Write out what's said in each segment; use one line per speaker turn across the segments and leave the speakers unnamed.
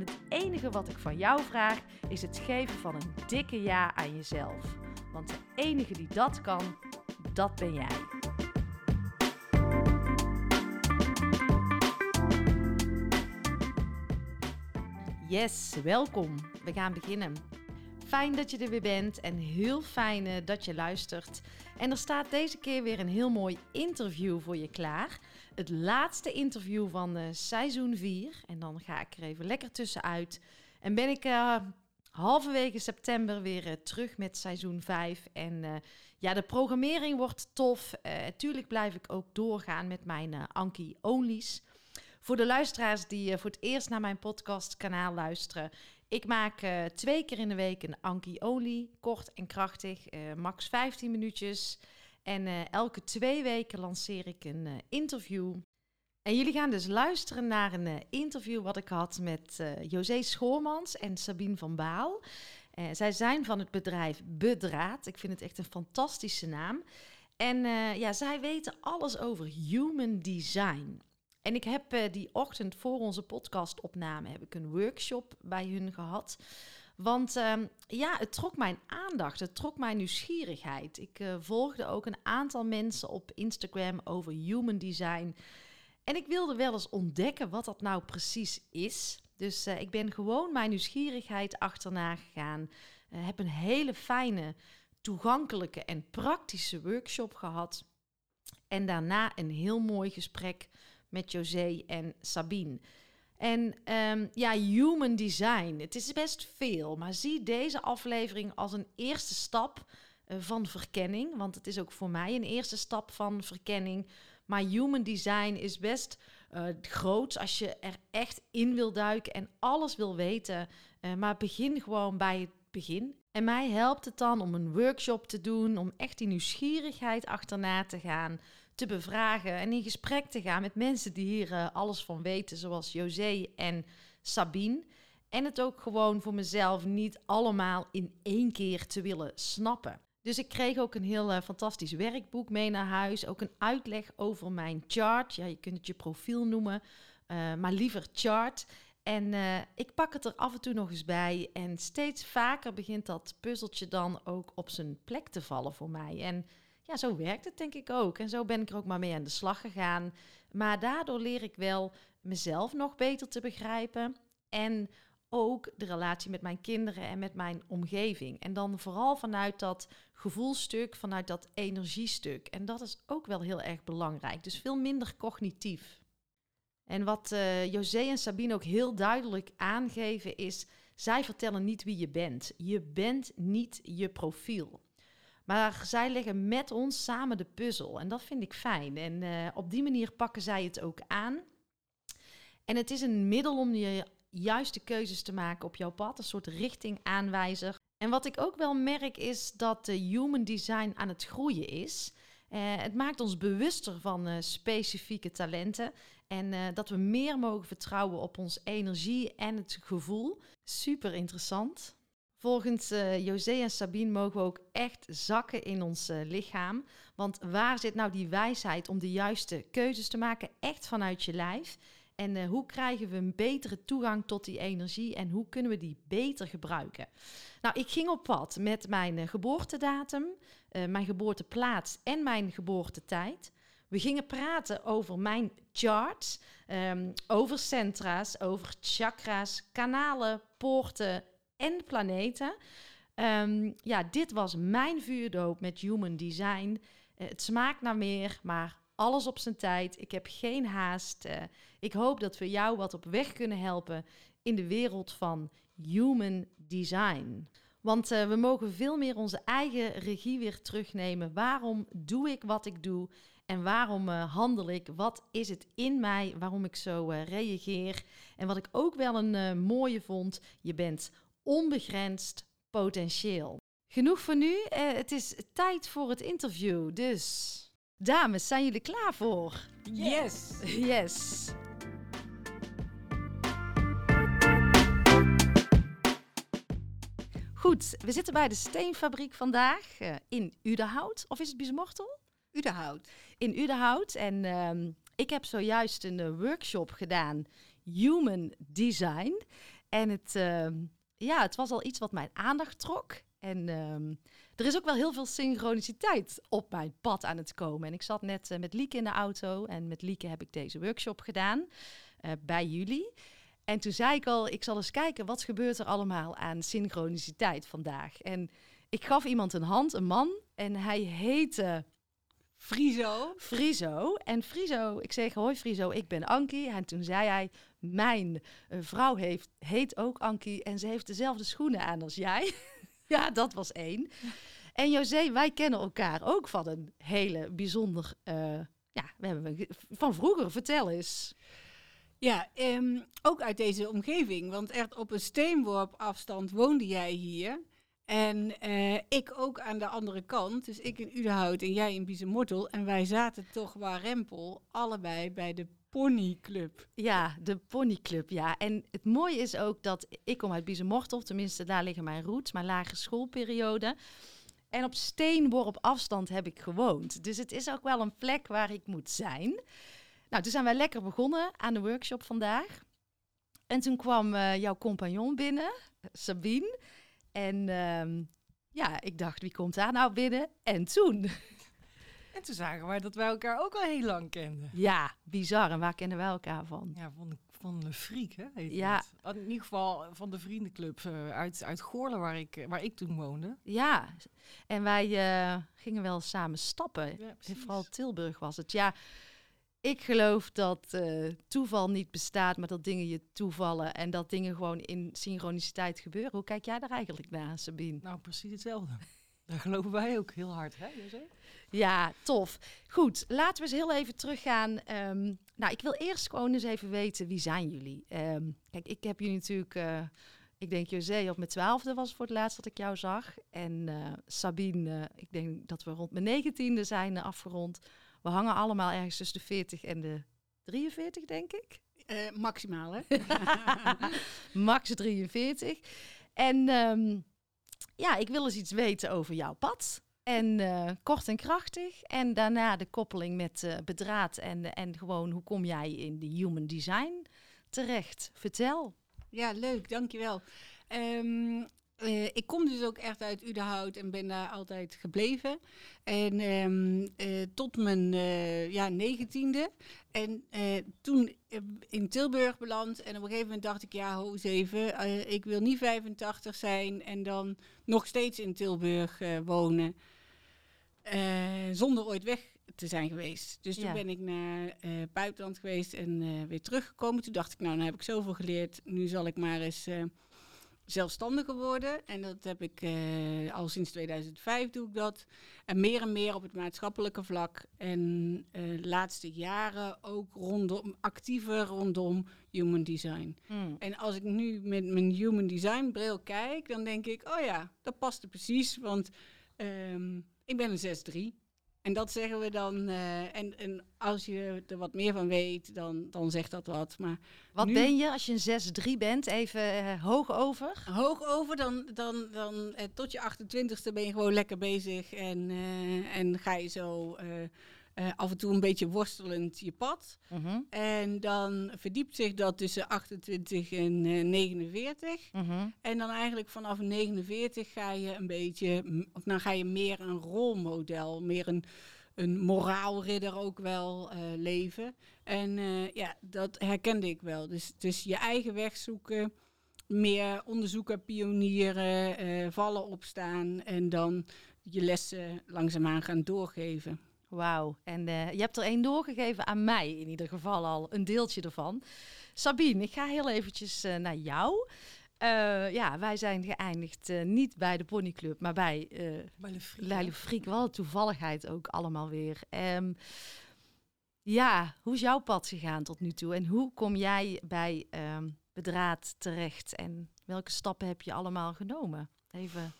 En het enige wat ik van jou vraag is het geven van een dikke ja aan jezelf. Want de enige die dat kan, dat ben jij. Yes, welkom. We gaan beginnen. Fijn dat je er weer bent en heel fijn eh, dat je luistert. En er staat deze keer weer een heel mooi interview voor je klaar. Het laatste interview van uh, seizoen 4. En dan ga ik er even lekker tussenuit. En ben ik uh, halverwege september weer terug met seizoen 5. En ja, de programmering wordt tof. tuurlijk blijf ik ook doorgaan met mijn Anki Onlys. Voor de luisteraars die voor het eerst naar mijn podcastkanaal luisteren. Ik maak uh, twee keer in de week een Anki Olie, kort en krachtig, uh, max 15 minuutjes. En uh, elke twee weken lanceer ik een interview. En jullie gaan dus luisteren naar een interview wat ik had met José Schoormans en Sabine van Baal. zij zijn van het bedrijf Bedraad. Ik vind het echt een fantastische naam. En ja, zij weten alles over human design. En ik heb uh, die ochtend voor onze podcastopname heb ik een workshop bij hun gehad. Want uh, ja, het trok mijn aandacht, het trok mijn nieuwsgierigheid. Ik uh, volgde ook een aantal mensen op Instagram over human design. En ik wilde wel eens ontdekken wat dat nou precies is. Dus uh, ik ben gewoon mijn nieuwsgierigheid achterna gegaan. heb een hele fijne, toegankelijke en praktische workshop gehad. En daarna een heel mooi gesprek met José en Sabine. En um, ja, human design. Het is best veel, maar zie deze aflevering als een eerste stap uh, van verkenning. Want het is ook voor mij een eerste stap van verkenning. Maar human design is best uh, groot als je er echt in wil duiken en alles wil weten. Uh, maar begin gewoon bij het begin. En mij helpt het dan om een workshop te doen, om echt die nieuwsgierigheid achterna te gaan te bevragen en in gesprek te gaan met mensen die hier uh, alles van weten, zoals José en Sabine. En het ook gewoon voor mezelf niet allemaal in één keer te willen snappen. Dus ik kreeg ook een heel uh, fantastisch werkboek mee naar huis. Ook een uitleg over mijn chart. Ja, je kunt het je profiel noemen, uh, maar liever chart. En ik pak het er af en toe nog eens bij. En steeds vaker begint dat puzzeltje dan ook op zijn plek te vallen voor mij. En ja, zo werkt het denk ik ook. En zo ben ik er ook maar mee aan de slag gegaan. Maar daardoor leer ik wel mezelf nog beter te begrijpen. En ook de relatie met mijn kinderen en met mijn omgeving. En dan vooral vanuit dat gevoelstuk, vanuit dat energiestuk. En dat is ook wel heel erg belangrijk. Dus veel minder cognitief. En wat uh, José en Sabine ook heel duidelijk aangeven is: zij vertellen niet wie je bent. Je bent niet je profiel. Maar zij leggen met ons samen de puzzel. En dat vind ik fijn. En uh, op die manier pakken zij het ook aan. En het is een middel om je juiste keuzes te maken op jouw pad. Een soort richtingaanwijzer. En wat ik ook wel merk is dat de human design aan het groeien is. Uh, het maakt ons bewuster van uh, specifieke talenten en dat we meer mogen vertrouwen op ons energie en het gevoel. Super interessant. Volgens uh, José en Sabine mogen we ook echt zakken in ons uh, lichaam. Want waar zit nou die wijsheid om de juiste keuzes te maken, echt vanuit je lijf? En uh, hoe krijgen we een betere toegang tot die energie en hoe kunnen we die beter gebruiken? Nou, ik ging op pad met mijn geboortedatum, mijn geboorteplaats en mijn geboortetijd. We gingen praten over mijn charts, um, over centra's, over chakra's, kanalen, poorten, en planeten. Ehm, ja, dit was mijn vuurdoop met Human Design. Eh, het smaakt naar meer, maar alles op zijn tijd. Ik heb geen haast. Eh, ik hoop dat we jou wat op weg kunnen helpen in de wereld van Human Design. Want uh, we mogen veel meer onze eigen regie weer terugnemen. Waarom doe ik wat ik doe? En waarom handel ik? Wat is het in mij waarom ik zo reageer? En wat ik ook wel een mooie vond, je bent onbegrensd potentieel. Genoeg voor nu. het is tijd voor het interview. Dus, dames, zijn jullie klaar voor?
Yes!
Yes! Goed, we zitten bij de steenfabriek vandaag uh, in Udenhout. Of is het Biesmortel?
Udenhout.
In Udenhout. En um, ik heb zojuist een uh, workshop gedaan, Human Design. En het, uh, ja, het was al iets wat mijn aandacht trok. En um, er is ook wel heel veel synchroniciteit op mijn pad aan het komen. En ik zat net met Lieke in de auto. En met Lieke heb ik deze workshop gedaan bij jullie. En toen zei ik al, ik zal eens kijken wat gebeurt er allemaal aan synchroniciteit vandaag. En ik gaf iemand een hand, een man, en hij heette
Friso.
Friso. En Friso, ik zeg, hoi Friso, ik ben Ankie. En toen zei hij, mijn uh, vrouw heeft, heet ook Ankie en ze heeft dezelfde schoenen aan als jij. ja, dat was één. En José, wij kennen elkaar ook van een hele bijzonder, uh, ja, we hebben van vroeger. Vertel eens.
Ja, um, ook uit deze omgeving. Want echt op een steenworp afstand woonde jij hier. En uh, ik ook aan de andere kant. Dus ik in Udenhout en jij in Biezenmortel. En wij zaten toch waar Rempel, allebei bij de Ponyclub.
Ja, de Ponyclub, ja. En het mooie is ook dat ik kom uit Biezenmortel. Tenminste, daar liggen mijn roots, mijn lagere schoolperiode. En op steenworp afstand heb ik gewoond. Dus het is ook wel een plek waar ik moet zijn. Nou, toen zijn wij lekker begonnen aan de workshop vandaag. En toen kwam uh, jouw compagnon binnen, Sabine. En uh, ja, ik dacht, wie komt daar nou binnen? En toen...
En toen zagen wij dat wij elkaar ook al heel lang kenden.
Ja, bizar. En waar kennen wij elkaar van?
Ja, van van de Friek, hè? Heet ja. Het. In ieder geval van de vriendenclub uh, uit, uit Goorlen, waar ik, waar ik toen woonde.
Ja, en wij uh, gingen wel samen stappen. Ja, Vooral Tilburg was het. Ja, ik geloof dat uh, toeval niet bestaat, maar dat dingen je toevallen en dat dingen gewoon in synchroniciteit gebeuren. Hoe kijk jij daar eigenlijk naar, Sabine?
Nou, precies hetzelfde. Daar geloven wij ook heel hard, hè?
Ja, tof. Goed, laten we eens heel even teruggaan. Um, nou, ik wil eerst gewoon eens even weten, wie zijn jullie? Um, kijk, ik heb jullie natuurlijk... Uh, ik denk, José, op mijn twaalfde was voor het laatst dat ik jou zag. En uh, Sabine, ik denk dat we rond mijn negentiende zijn afgerond. We hangen allemaal ergens tussen de 40 en de 43, denk ik.
Maximaal, hè?
Max 43. En um, ja, ik wil eens iets weten over jouw pad. En uh, kort en krachtig. En daarna de koppeling met uh, bedraad. En, en gewoon, hoe kom jij in de human design terecht? Vertel.
Ja, leuk, dankjewel. Um, uh, ik kom dus ook echt uit Udenhout en ben daar altijd gebleven. En uh, tot mijn ja, negentiende. En toen in Tilburg beland. En op een gegeven moment dacht ik, ja, ho eens even. ik wil niet 85 zijn en dan nog steeds in Tilburg wonen. Zonder ooit weg te zijn geweest. Dus toen ben ik naar buitenland geweest en weer teruggekomen. Toen dacht ik, nou, dan heb ik zoveel geleerd. Nu zal ik maar eens zelfstandig geworden. En dat heb ik uh, al sinds 2005 doe ik dat. En meer en meer op het maatschappelijke vlak. En uh, laatste jaren ook rondom, actiever rondom human design. Hmm. En als ik nu met mijn human design bril kijk, dan denk ik, oh ja, dat past er precies. Want um, ik ben een 6-3. En dat zeggen we dan. Uh, en, en als je er wat meer van weet, dan, dan zegt dat wat. Maar
wat ben je als je een 6-3 bent? Even uh, hoog over?
Hoog over, dan, dan, dan uh, tot je 28ste ben je gewoon lekker bezig. En, en ga je zo af en toe een beetje worstelend je pad. Uh -huh. En dan verdiept zich dat tussen 28 en 49. Uh -huh. En dan eigenlijk vanaf 49 ga je een beetje, of dan ga je meer een rolmodel, meer een, een moraalridder ook wel uh, leven. En ja, dat herkende ik wel. Dus, dus je eigen weg zoeken. meer onderzoeken, pionieren, vallen opstaan en dan je lessen langzaamaan gaan doorgeven.
Wauw, en uh, je hebt er één doorgegeven aan mij in ieder geval al, een deeltje ervan. Sabine, ik ga heel eventjes uh, naar jou. Uh, ja, wij zijn geëindigd niet bij de ponyclub, maar bij, uh, bij Le Friek. Wel toevalligheid ook allemaal weer. Um, ja, hoe is jouw pad gegaan tot nu toe? En hoe kom jij bij um, Bedraad terecht? En welke stappen heb je allemaal genomen? Even...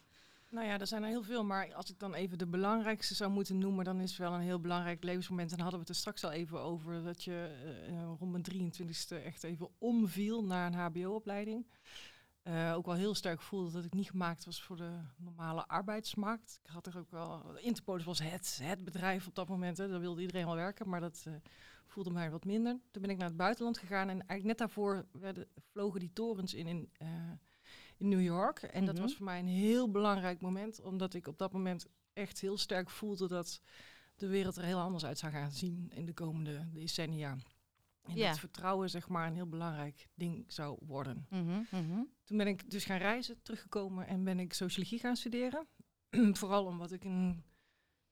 Nou ja, er zijn er heel veel, maar als ik dan even de belangrijkste zou moeten noemen, dan is wel een heel belangrijk levensmoment. En hadden we het er straks al even over, dat je rond mijn 23ste echt even omviel naar een hbo-opleiding. Uh, ook wel heel sterk voelde dat ik niet gemaakt was voor de normale arbeidsmarkt. Ik had er ook wel. Interpolis was het, het bedrijf op dat moment. Hè. Daar wilde iedereen wel werken, maar dat voelde mij wat minder. Toen ben ik naar het buitenland gegaan en eigenlijk net daarvoor werden, vlogen die torens in in, in New York. En dat was voor mij een heel belangrijk moment, omdat ik op dat moment echt heel sterk voelde dat de wereld er heel anders uit zou gaan zien in de komende decennia. En ja. dat vertrouwen zeg maar een heel belangrijk ding zou worden.
Mm -hmm.
Toen ben ik dus gaan reizen, teruggekomen en ben ik sociologie gaan studeren. Vooral omdat ik een...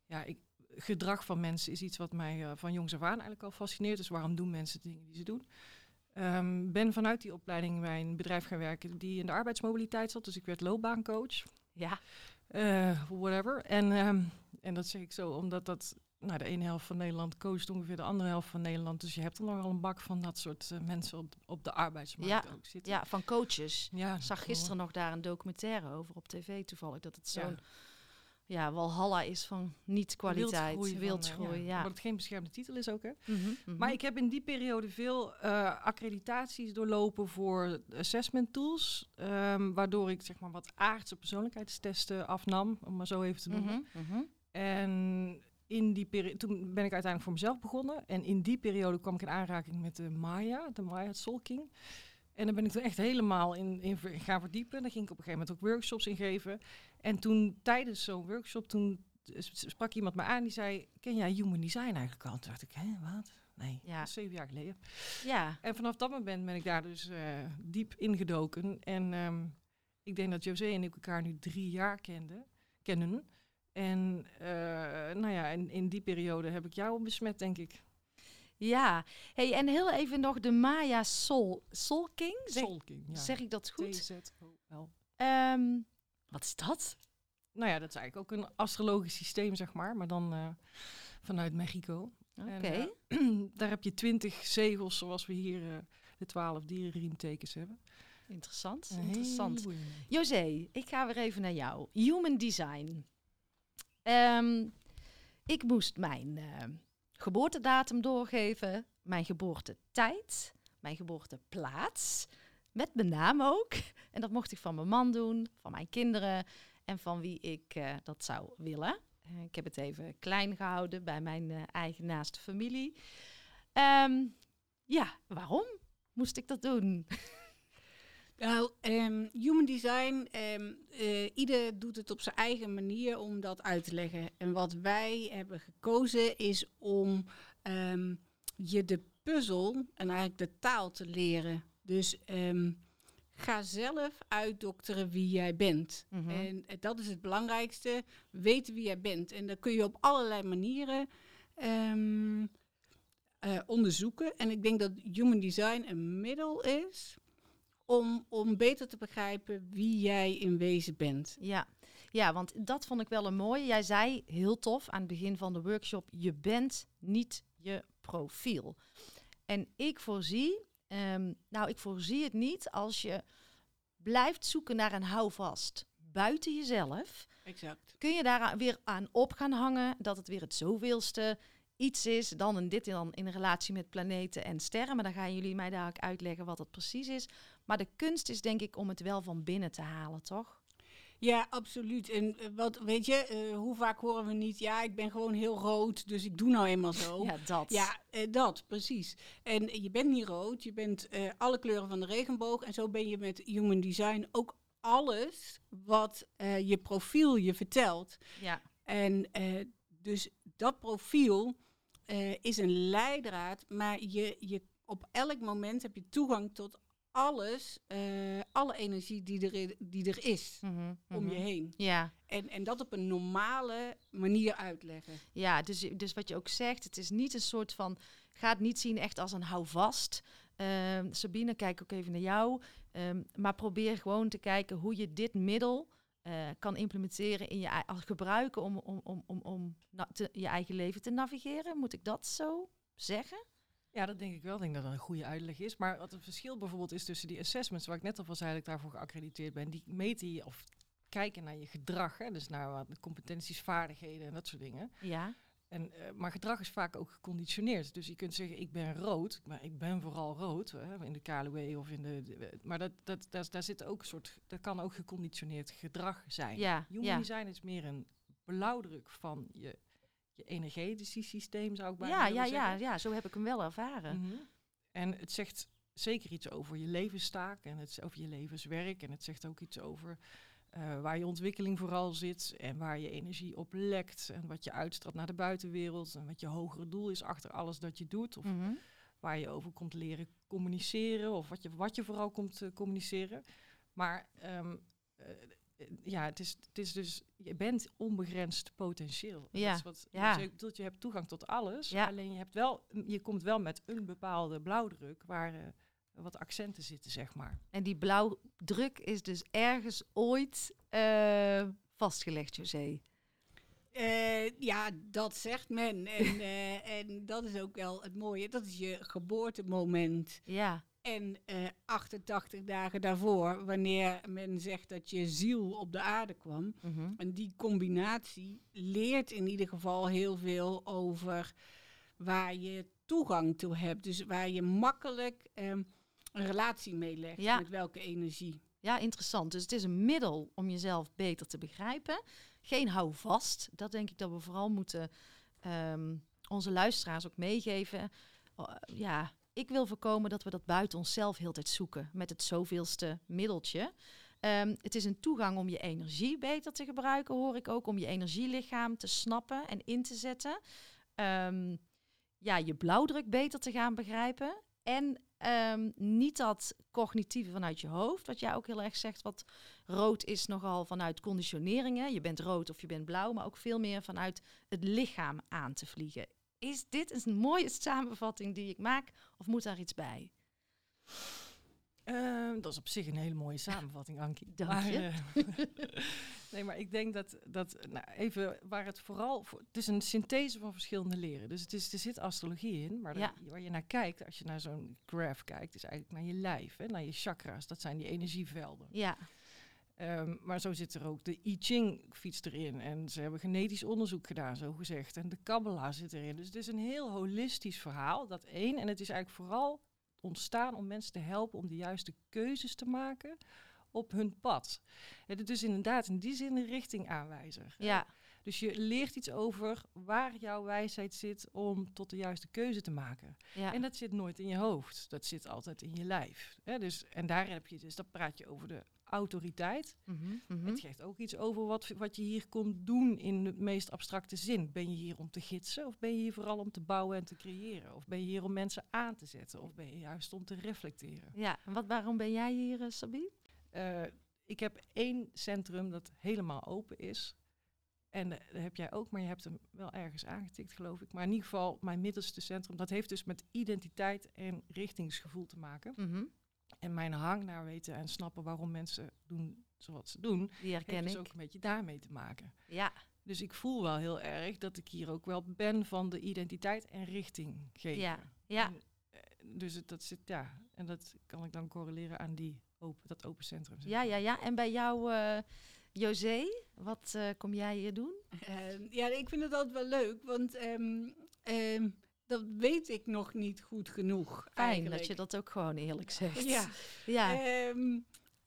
Ja, ik, gedrag van mensen is iets wat mij uh, van jongs af aan eigenlijk al fascineert. Dus waarom doen mensen de dingen die ze doen? Um, ben vanuit die opleiding bij een bedrijf gaan werken die in de arbeidsmobiliteit zat. Dus ik werd loopbaancoach.
Ja.
Uh, whatever. En, um, en dat zeg ik zo omdat dat nou, de ene helft van Nederland coacht ongeveer de andere helft van Nederland. Dus je hebt er nogal een bak van dat soort uh, mensen op, op de arbeidsmarkt
ja,
ook zitten.
Ja, van coaches. Ja, ik zag gisteren nog daar een documentaire over op tv toevallig. Dat het zo'n ja. Ja, walhalla is van niet-kwaliteit. Wildgroei,
van, uh, ja. het geen beschermde titel is ook, hè. Mm -hmm. Maar ik heb in die periode veel uh, accreditaties doorlopen voor assessment tools. Um, waardoor ik zeg maar wat aardse persoonlijkheidstesten afnam, om maar zo even te noemen.
-hmm,
en in die periode, toen ben ik uiteindelijk voor mezelf begonnen. En in die periode kwam ik in aanraking met de Maya, de Maya Soul King. En dan ben ik er echt helemaal in, in gaan verdiepen. Daar ging ik op een gegeven moment ook workshops in geven. En toen tijdens zo'n workshop, toen sprak iemand me aan die zei, ken jij human design eigenlijk al? Toen dacht ik, hè, wat? Nee, ja. zeven jaar geleden.
Ja.
En vanaf dat moment ben ik daar dus uh, diep ingedoken. En um, ik denk dat José en ik elkaar nu drie jaar kenden, kennen. En uh, nou ja, in, in die periode heb ik jou besmet, denk ik.
Ja, hey, en heel even nog de Maya Soul, Soul King.
Zeg, Soul King, ja.
Zeg ik dat goed?
T-Z-O-L.
Um, wat is dat?
Nou ja, dat is eigenlijk ook een astrologisch systeem, zeg maar, maar dan uh, vanuit Mexico.
Oké. Okay.
Uh, daar heb je twintig zegels, zoals we hier uh, de twaalf dierenriemtekens hebben.
Interessant, interessant. José, ik ga weer even naar jou. Human Design. Um, ik moest mijn geboortedatum doorgeven, mijn geboortetijd, mijn geboorteplaats, met mijn naam ook. En dat mocht ik van mijn man doen, van mijn kinderen en van wie ik uh, dat zou willen. Uh, ik heb het even klein gehouden bij mijn eigen naaste familie. Um, ja, waarom moest ik dat doen?
Nou, um, human design, um, ieder doet het op zijn eigen manier om dat uit te leggen. En wat wij hebben gekozen is om je de puzzel en eigenlijk de taal te leren. Dus ga zelf uitdokteren wie jij bent. Mm -hmm. En dat is het belangrijkste, weten wie jij bent. En dat kun je op allerlei manieren uh, onderzoeken. En ik denk dat human design een middel is om, om beter te begrijpen wie jij in wezen bent.
Ja. ja, want dat vond ik wel een mooie. Jij zei heel tof aan het begin van de workshop: je bent niet je profiel. En ik voorzie, um, nou, ik voorzie het niet als je blijft zoeken naar een houvast buiten jezelf.
Exact.
Kun je daar weer aan op gaan hangen dat het weer het zoveelste iets is, dan en dit dan in relatie met planeten en sterren. Maar dan gaan jullie mij dadelijk uitleggen wat dat precies is. Maar de kunst is denk ik om het wel van binnen te halen, toch?
Ja, absoluut. En uh, wat weet je, uh, hoe vaak horen we niet, ja, ik ben gewoon heel rood, dus ik doe nou eenmaal zo.
ja, dat.
Ja, uh, dat, precies. En je bent niet rood, je bent alle kleuren van de regenboog. En zo ben je met Human Design ook alles wat je profiel je vertelt.
Ja.
En dus dat profiel is een leidraad, maar je, je, op elk moment heb je toegang tot alles, eh, alle energie die er, die er is
Mhm,
om
mhm.
je heen.
Ja,
En, en dat op een normale manier uitleggen.
ja dus, dus wat je ook zegt, het is niet een soort van, ga het niet zien echt als een houvast. Ehm, Sabine, kijk ook even naar jou. Ehm, maar probeer gewoon te kijken hoe je dit middel eh, kan implementeren in je gebruiken om, om, om, om, om te- je eigen leven te navigeren. Moet ik dat zo zeggen?
Ja, dat denk ik wel. Ik denk dat dat een goede uitleg is. Maar wat het verschil bijvoorbeeld is tussen die assessments, waar ik net al van zei dat ik daarvoor geaccrediteerd ben, die meten je of kijken naar je gedrag, hè, dus naar wat competenties, vaardigheden en dat soort dingen.
Ja,
En, eh, maar gedrag is vaak ook geconditioneerd. Dus je kunt zeggen, ik ben rood, maar ik ben vooral rood, hè, in de KLW of in de... de- maar dat, dat, dat, daar zit ook een soort, dat kan ook geconditioneerd gedrag zijn.
ja,
Human
ja.
design is meer een blauwdruk van je, je energetische systeem, zou ik bijna
Ja, ja, ja,
zeggen.
ja, zo heb ik hem wel ervaren.
Mhm. En het zegt zeker iets over je levenstaak en het, over je levenswerk. En het zegt ook iets over eh, waar je ontwikkeling vooral zit en waar je energie op lekt. En wat je uitstraalt naar de buitenwereld en wat je hogere doel is achter alles dat je doet. Of
Mhm.
waar je over komt leren communiceren of wat je, wat je vooral komt eh, communiceren. Maar eh, ja, het is, het is dus, je bent onbegrensd potentieel. En
Ja,
Dat is wat,
ja.
dus je, bedoelt, je hebt toegang tot alles,
Ja.
alleen je, hebt wel, je komt wel met een bepaalde blauwdruk waar eh, wat accenten zitten, zeg maar.
En die blauwdruk is dus ergens ooit eh, vastgelegd, José.
Eh, ja, dat zegt men. En, eh, en dat is ook wel het mooie. Dat is je geboortemoment.
Ja,
En eh 88 dagen daarvoor, wanneer men zegt dat je ziel op de aarde kwam.
mhm.
En die combinatie leert in ieder geval heel veel over waar je toegang toe hebt. Dus waar je makkelijk ehm, een relatie mee legt.
Ja.
Met welke energie.
ja, interessant. Dus het is een middel om jezelf beter te begrijpen. Geen houvast. Dat denk ik dat we vooral moeten ehm, onze luisteraars ook meegeven. Oh, ja, ik wil voorkomen dat we dat buiten onszelf heel tijd zoeken met het zoveelste middeltje. Ehm, het is een toegang om je energie beter te gebruiken, hoor ik ook, om je energielichaam te snappen en in te zetten. Ehm, ja, je blauwdruk beter te gaan begrijpen. En ehm, niet dat cognitieve vanuit je hoofd, wat jij ook heel erg zegt, wat rood is nogal vanuit conditioneringen. Je bent rood of je bent blauw, maar ook veel meer vanuit het lichaam aan te vliegen. Is dit een mooie samenvatting die ik maak, of moet daar iets bij?
Ehm, dat is op zich een hele mooie samenvatting, Ankie.
Dank
Maar,
je.
eh, nee, maar ik denk dat, dat nou, even waar het vooral voor. Het is een synthese van verschillende leren. Dus het is, er zit astrologie in, maar
Ja.
waar je naar kijkt, als je naar zo'n graph kijkt, is eigenlijk naar je lijf, hè, naar je chakra's. Dat zijn die energievelden.
Ja,
Ehm, maar zo zit er ook de I Ching fiets erin. En ze hebben genetisch onderzoek gedaan, zo gezegd. En de Kabbalah zit erin. Dus het is een heel holistisch verhaal, dat één. En het is eigenlijk vooral ontstaan om mensen te helpen om de juiste keuzes te maken op hun pad. Het is dus inderdaad in die zin een richtingaanwijzer.
ja,
Dus je leert iets over waar jouw wijsheid zit om tot de juiste keuze te maken.
ja.
En dat zit nooit in je hoofd. Dat zit altijd in je lijf. Hè? Dus, en daar heb je dus, dan praat je over de autoriteit.
Mhm, mhm.
Het geeft ook iets over wat, wat je hier komt doen in de meest abstracte zin. Ben je hier om te gidsen of ben je hier vooral om te bouwen en te creëren? Of ben je hier om mensen aan te zetten of ben je juist om te reflecteren?
Ja, en wat, waarom ben jij hier, eh, Sabine?
Eh, ik heb één centrum dat helemaal open is. En eh, dat heb jij ook, maar je hebt hem wel ergens aangetikt, geloof ik. Maar in ieder geval, mijn middelste centrum, dat heeft dus met identiteit en richtingsgevoel te maken.
Mhm,
En mijn hang naar weten en snappen waarom mensen doen zoals ze doen,
Die herken
heeft dus
ik.
ook een beetje daarmee te maken.
Ja,
Dus ik voel wel heel erg dat ik hier ook wel ben van de identiteit en richting geven.
Ja, ja.
En, eh, dus het, dat zit, ja, en dat kan ik dan correleren aan die open, dat open centrum. zeg
ja, ja, ja. En bij jou, eh José, wat eh, kom jij hier doen?
Ehm, ja, ik vind het altijd wel leuk, want ehm, ehm, dat weet ik nog niet goed genoeg.
Fijn
eigenlijk.
dat je dat ook gewoon eerlijk zegt.
Ja.
ja.
Ehm,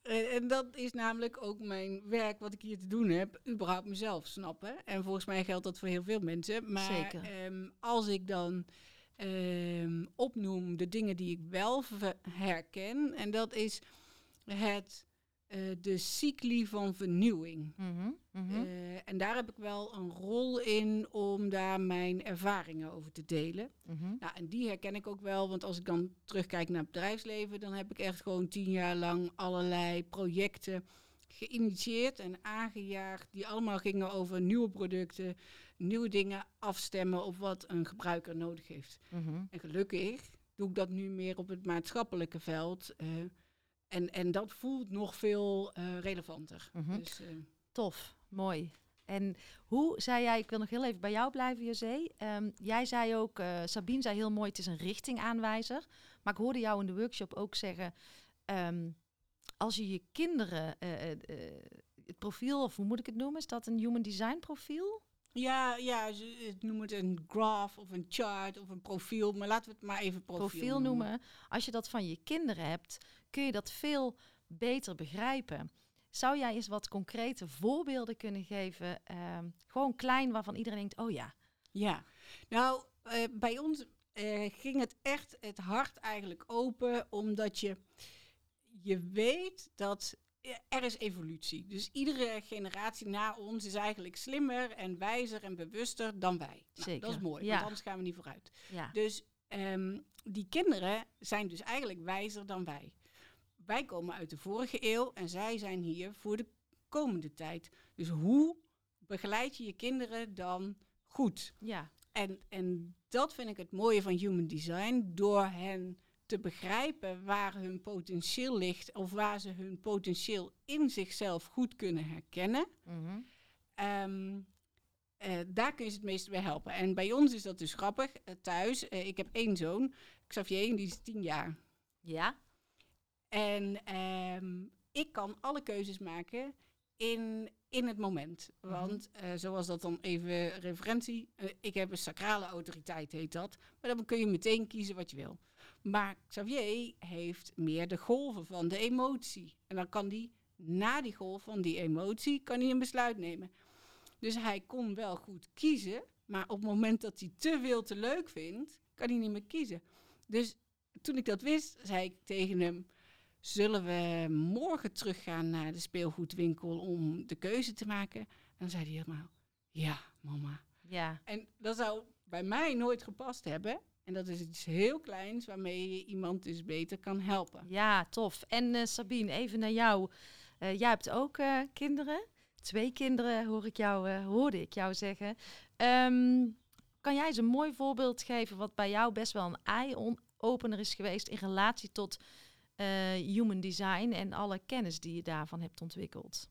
eh, en dat is namelijk ook mijn werk wat ik hier te doen heb, überhaupt mezelf snappen. En volgens mij geldt dat voor heel veel mensen. Maar
Zeker.
ehm, als ik dan ehm, opnoem de dingen die ik wel herken, en dat is het de cycli van vernieuwing.
Mhm, mhm.
Eh, en daar heb ik wel een rol in om daar mijn ervaringen over te delen.
Mhm.
Nou, en die herken ik ook wel, want als ik dan terugkijk naar het bedrijfsleven, dan heb ik echt gewoon tien jaar lang allerlei projecten geïnitieerd en aangejaagd, die allemaal gingen over nieuwe producten, nieuwe dingen afstemmen op wat een gebruiker nodig heeft. En gelukkig doe ik dat nu meer op het maatschappelijke veld. eh, en, en dat voelt nog veel eh, relevanter.
Mhm.
Dus, eh,
Tof, mooi. En hoe zei jij, ik wil nog heel even bij jou blijven, José. Ehm, jij zei ook, eh, Sabine zei heel mooi, het is een richtingaanwijzer. Maar ik hoorde jou in de workshop ook zeggen, ehm, als je je kinderen, het profiel, of hoe moet ik het noemen, is dat een human design profiel?
ja, ja, ze het noemen het een graph of een chart of een profiel. Maar laten we het maar even profiel,
profiel noemen. Als je dat van je kinderen hebt, kun je dat veel beter begrijpen. Zou jij eens wat concrete voorbeelden kunnen geven? ehm, gewoon klein, waarvan iedereen denkt, oh ja.
Ja, nou, eh, bij ons eh, ging het echt het hart eigenlijk open, omdat je, je weet dat er is evolutie. Dus iedere generatie na ons is eigenlijk slimmer en wijzer en bewuster dan wij. Nou,
Zeker,
Dat is mooi,
ja.
want anders gaan we niet vooruit.
ja.
Dus ehm, die kinderen zijn dus eigenlijk wijzer dan wij. Wij komen uit de vorige eeuw en zij zijn hier voor de komende tijd. Dus hoe begeleid je je kinderen dan goed?
Ja,
En, en dat vind ik het mooie van human design. Door hen te begrijpen waar hun potentieel ligt of waar ze hun potentieel in zichzelf goed kunnen herkennen.
mhm.
Ehm, eh, daar kun je ze het meeste bij helpen. En bij ons is dat dus grappig. eh, thuis, eh, ik heb één zoon, Xavier, en die is tien jaar.
ja.
En ehm, ik kan alle keuzes maken in, in het moment.
Mhm.
Want eh, zoals dat dan even referentie, eh, ik heb een sacrale autoriteit, heet dat. Maar dan kun je meteen kiezen wat je wil. Maar Xavier heeft meer de golven van de emotie. En dan kan die na die golf van die emotie kan hij een besluit nemen. Dus hij kon wel goed kiezen, maar op het moment dat hij te veel te leuk vindt, kan hij niet meer kiezen. Dus toen ik dat wist, zei ik tegen hem: Zullen we morgen teruggaan naar de speelgoedwinkel om de keuze te maken? En dan zei hij helemaal: Ja, mama.
Ja,
En dat zou bij mij nooit gepast hebben. En dat is iets heel kleins waarmee je iemand dus beter kan helpen.
ja, tof. En eh, Sabine, even naar jou. Eh, jij hebt ook eh, kinderen. Twee kinderen hoor ik jou, hoorde ik jou zeggen. Ehm, kan jij eens een mooi voorbeeld geven wat bij jou best wel een eye-opener is geweest in relatie tot human design en alle kennis die je daarvan hebt ontwikkeld?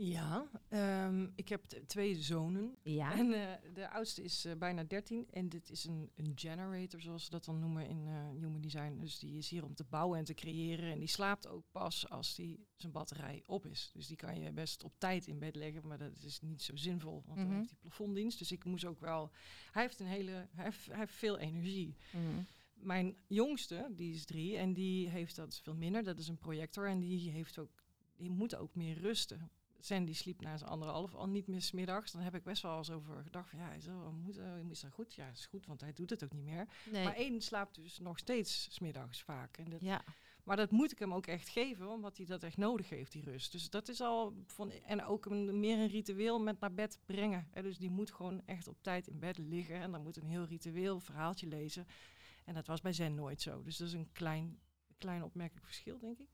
Ja, ehm, ik heb twee zonen.
Ja.
En eh, de oudste is eh, bijna 13 en dit is een, een generator, zoals ze dat dan noemen in eh, Human Design. Dus die is hier om te bouwen en te creëren. En die slaapt ook pas als die zijn batterij op is. Dus die kan je best op tijd in bed leggen, maar dat is niet zo zinvol, want
Mhm.
dan heeft hij plafonddienst. Dus ik moest ook wel... Hij heeft een hele... Hij heeft, hij heeft veel energie.
Mhm.
Mijn jongste, die is drie en die heeft dat veel minder. Dat is een projector en die heeft ook... Die moet ook meer rusten. Sen die sliep na zijn anderhalf al niet meer 's middags. Dan heb ik best wel eens over gedacht van ja, is dat, moet, eh, is dat goed? Ja, is goed, want hij doet het ook niet meer.
Nee.
Maar één slaapt dus nog steeds 's middags vaak. En dat,
ja.
Maar dat moet ik hem ook echt geven, omdat hij dat echt nodig heeft, die rust. Dus dat is al van. En ook een, meer een ritueel met naar bed brengen. Hè. Dus die moet gewoon echt op tijd in bed liggen. En dan moet een heel ritueel verhaaltje lezen. En dat was bij Zen nooit zo. Dus dat is een klein, klein opmerkelijk verschil, denk ik.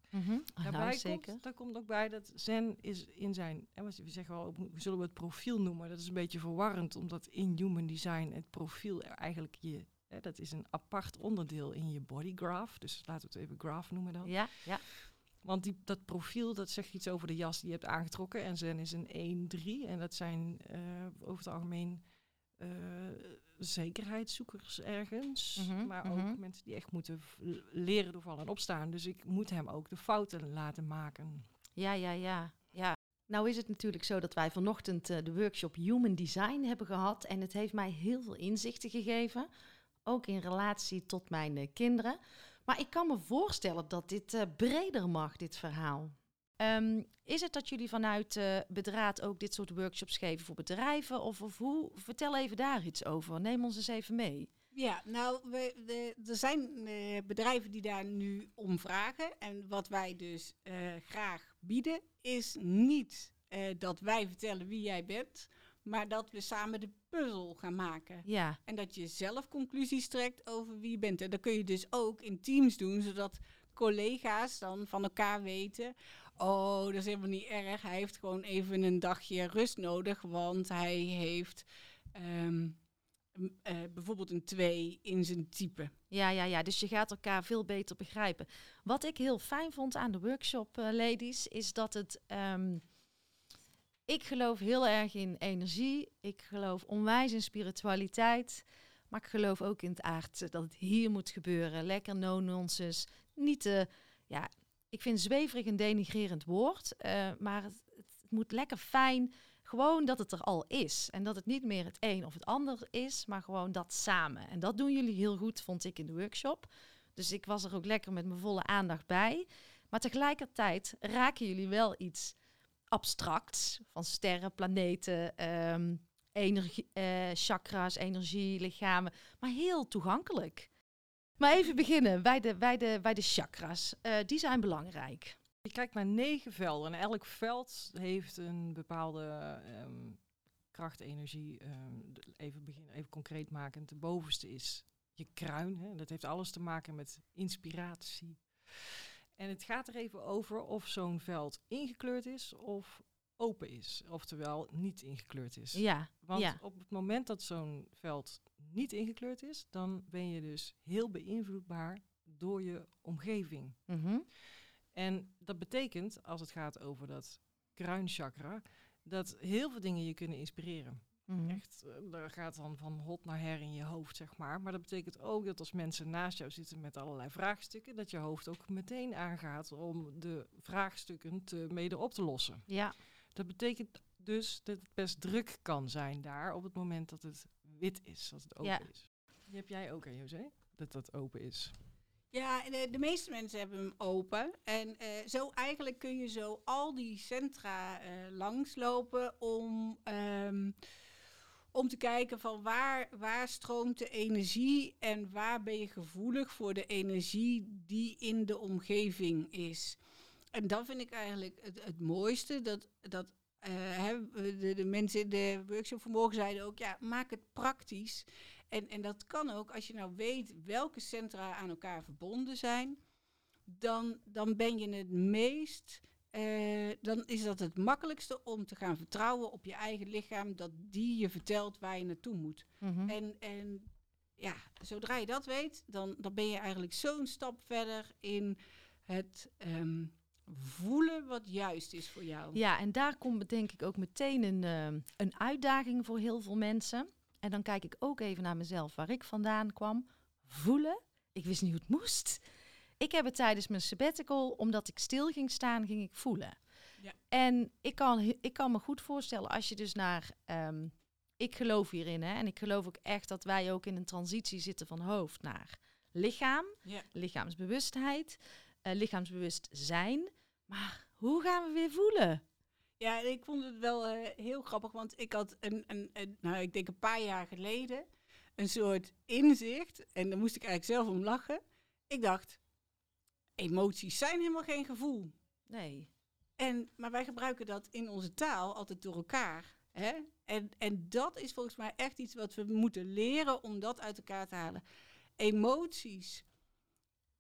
Ah,
Daarbij
nou, zeker.
Komt, daar komt ook bij dat Zen is in zijn, en we zeggen wel, zullen we het profiel noemen? Dat is een beetje verwarrend, omdat in Human Design het profiel eigenlijk je, hè, dat is een apart onderdeel in je body graph. Dus laten we het even graph noemen dan.
Ja, ja.
Want die, dat profiel, dat zegt iets over de jas die je hebt aangetrokken. En Zen is een 1-3 en dat zijn eh, over het algemeen eh, zekerheidszoekers ergens.
Mhm,
maar
mhm.
ook mensen die echt moeten leren door vallen en opstaan. Dus ik moet hem ook de fouten laten maken.
Ja, ja, ja, ja. Nou is het natuurlijk zo dat wij vanochtend eh, de workshop Human Design hebben gehad. En het heeft mij heel veel inzichten gegeven. Ook in relatie tot mijn eh, kinderen. Maar ik kan me voorstellen dat dit breder mag, dit verhaal. Ehm, is het dat jullie vanuit eh Bedraad ook dit soort workshops geven voor bedrijven? Of, of hoe? Vertel even daar iets over. Neem ons eens even mee.
Ja, nou, we, de, er zijn uh, bedrijven die daar nu om vragen. En wat wij dus uh, graag bieden, is niet uh, dat wij vertellen wie jij bent, maar dat we samen de puzzel gaan maken.
Ja.
En dat je zelf conclusies trekt over wie je bent. En dat kun je dus ook in teams doen, zodat collega's dan van elkaar weten. Oh, dat is helemaal niet erg. Hij heeft gewoon even een dagje rust nodig, want hij heeft um, uh, bijvoorbeeld een 2 in zijn type.
Ja, ja, ja. Dus je gaat elkaar veel beter begrijpen. Wat ik heel fijn vond aan de workshop, uh, ladies, is dat het. Um, ik geloof heel erg in energie. Ik geloof onwijs in spiritualiteit. Maar ik geloof ook in het aardse, dat het hier moet gebeuren. Lekker no-nonsense. Niet te, ja, ik vind zweverig een denigrerend woord. Uh, maar het, het, moet lekker fijn. Gewoon dat het er al is. En dat het niet meer het een of het ander is, maar gewoon dat samen. En dat doen jullie heel goed, vond ik in de workshop. Dus ik was er ook lekker met mijn volle aandacht bij. Maar tegelijkertijd raken jullie wel iets abstracts van sterren, planeten, um, energie, uh, chakras, energie, lichamen, maar heel toegankelijk. Maar even beginnen bij de, bij de, bij de chakras. Uh, die zijn belangrijk.
Je kijkt naar negen velden en elk veld heeft een bepaalde um, krachtenergie. Um, even beginnen, even concreet maken. De bovenste is je kruin. Hè. Dat heeft alles te maken met inspiratie. En het gaat er even over of zo'n veld ingekleurd is of open is. Oftewel niet ingekleurd is.
Ja,
Want
ja.
op het moment dat zo'n veld niet ingekleurd is, dan ben je dus heel beïnvloedbaar door je omgeving.
Mm -hmm.
En dat betekent, als het gaat over dat kruinchakra, dat heel veel dingen je kunnen inspireren.
Mm -hmm.
Echt, daar gaat dan van hot naar her in je hoofd, zeg maar. Maar dat betekent ook dat als mensen naast jou zitten met allerlei vraagstukken, dat je hoofd ook meteen aangaat om de vraagstukken te, mede op te lossen.
Ja.
Dat betekent dus dat het best druk kan zijn daar op het moment dat het wit is, als het open
Ja.
is. Die heb jij ook, hè, José? Dat dat open is.
Ja, de, de meeste mensen hebben hem open. En uh, zo eigenlijk kun je zo al die centra uh, langslopen om, um, om te kijken van waar, waar stroomt de energie en waar ben je gevoelig voor de energie die in de omgeving is. En dat vind ik eigenlijk het, het mooiste, dat, dat uh, hè, de, de mensen in de workshop vanmorgen zeiden ook, ja, maak het praktisch. En, en dat kan ook als je nou weet welke centra aan elkaar verbonden zijn, dan, dan ben je het meest, uh, dan is dat het makkelijkste om te gaan vertrouwen op je eigen lichaam, dat die je vertelt waar je naartoe moet.
Mm -hmm.
En, en ja, zodra je dat weet, dan, dan ben je eigenlijk zo'n stap verder in het um, voelen wat juist is voor jou.
Ja, en daar komt denk ik ook meteen een, uh, een uitdaging voor heel veel mensen. En dan kijk ik ook even naar mezelf, waar ik vandaan kwam. Voelen. Ik wist niet hoe het moest. Ik heb het tijdens mijn sabbatical, omdat ik stil ging staan, ging ik voelen.
Ja.
En ik kan, ik kan me goed voorstellen als je dus naar... Um, ik geloof hierin, hè, en ik geloof ook echt dat wij ook in een transitie zitten van hoofd naar lichaam.
Ja.
Lichaamsbewustheid, uh, lichaamsbewust zijn. Maar hoe gaan we weer voelen?
Ja, ik vond het wel uh, heel grappig, want ik had een, een, een, nou, ik denk een paar jaar geleden een soort inzicht. En daar moest ik eigenlijk zelf om lachen. Ik dacht, emoties zijn helemaal geen gevoel.
Nee.
En, maar wij gebruiken dat in onze taal altijd door elkaar. Hè? En, en dat is volgens mij echt iets wat we moeten leren om dat uit elkaar te halen. Emoties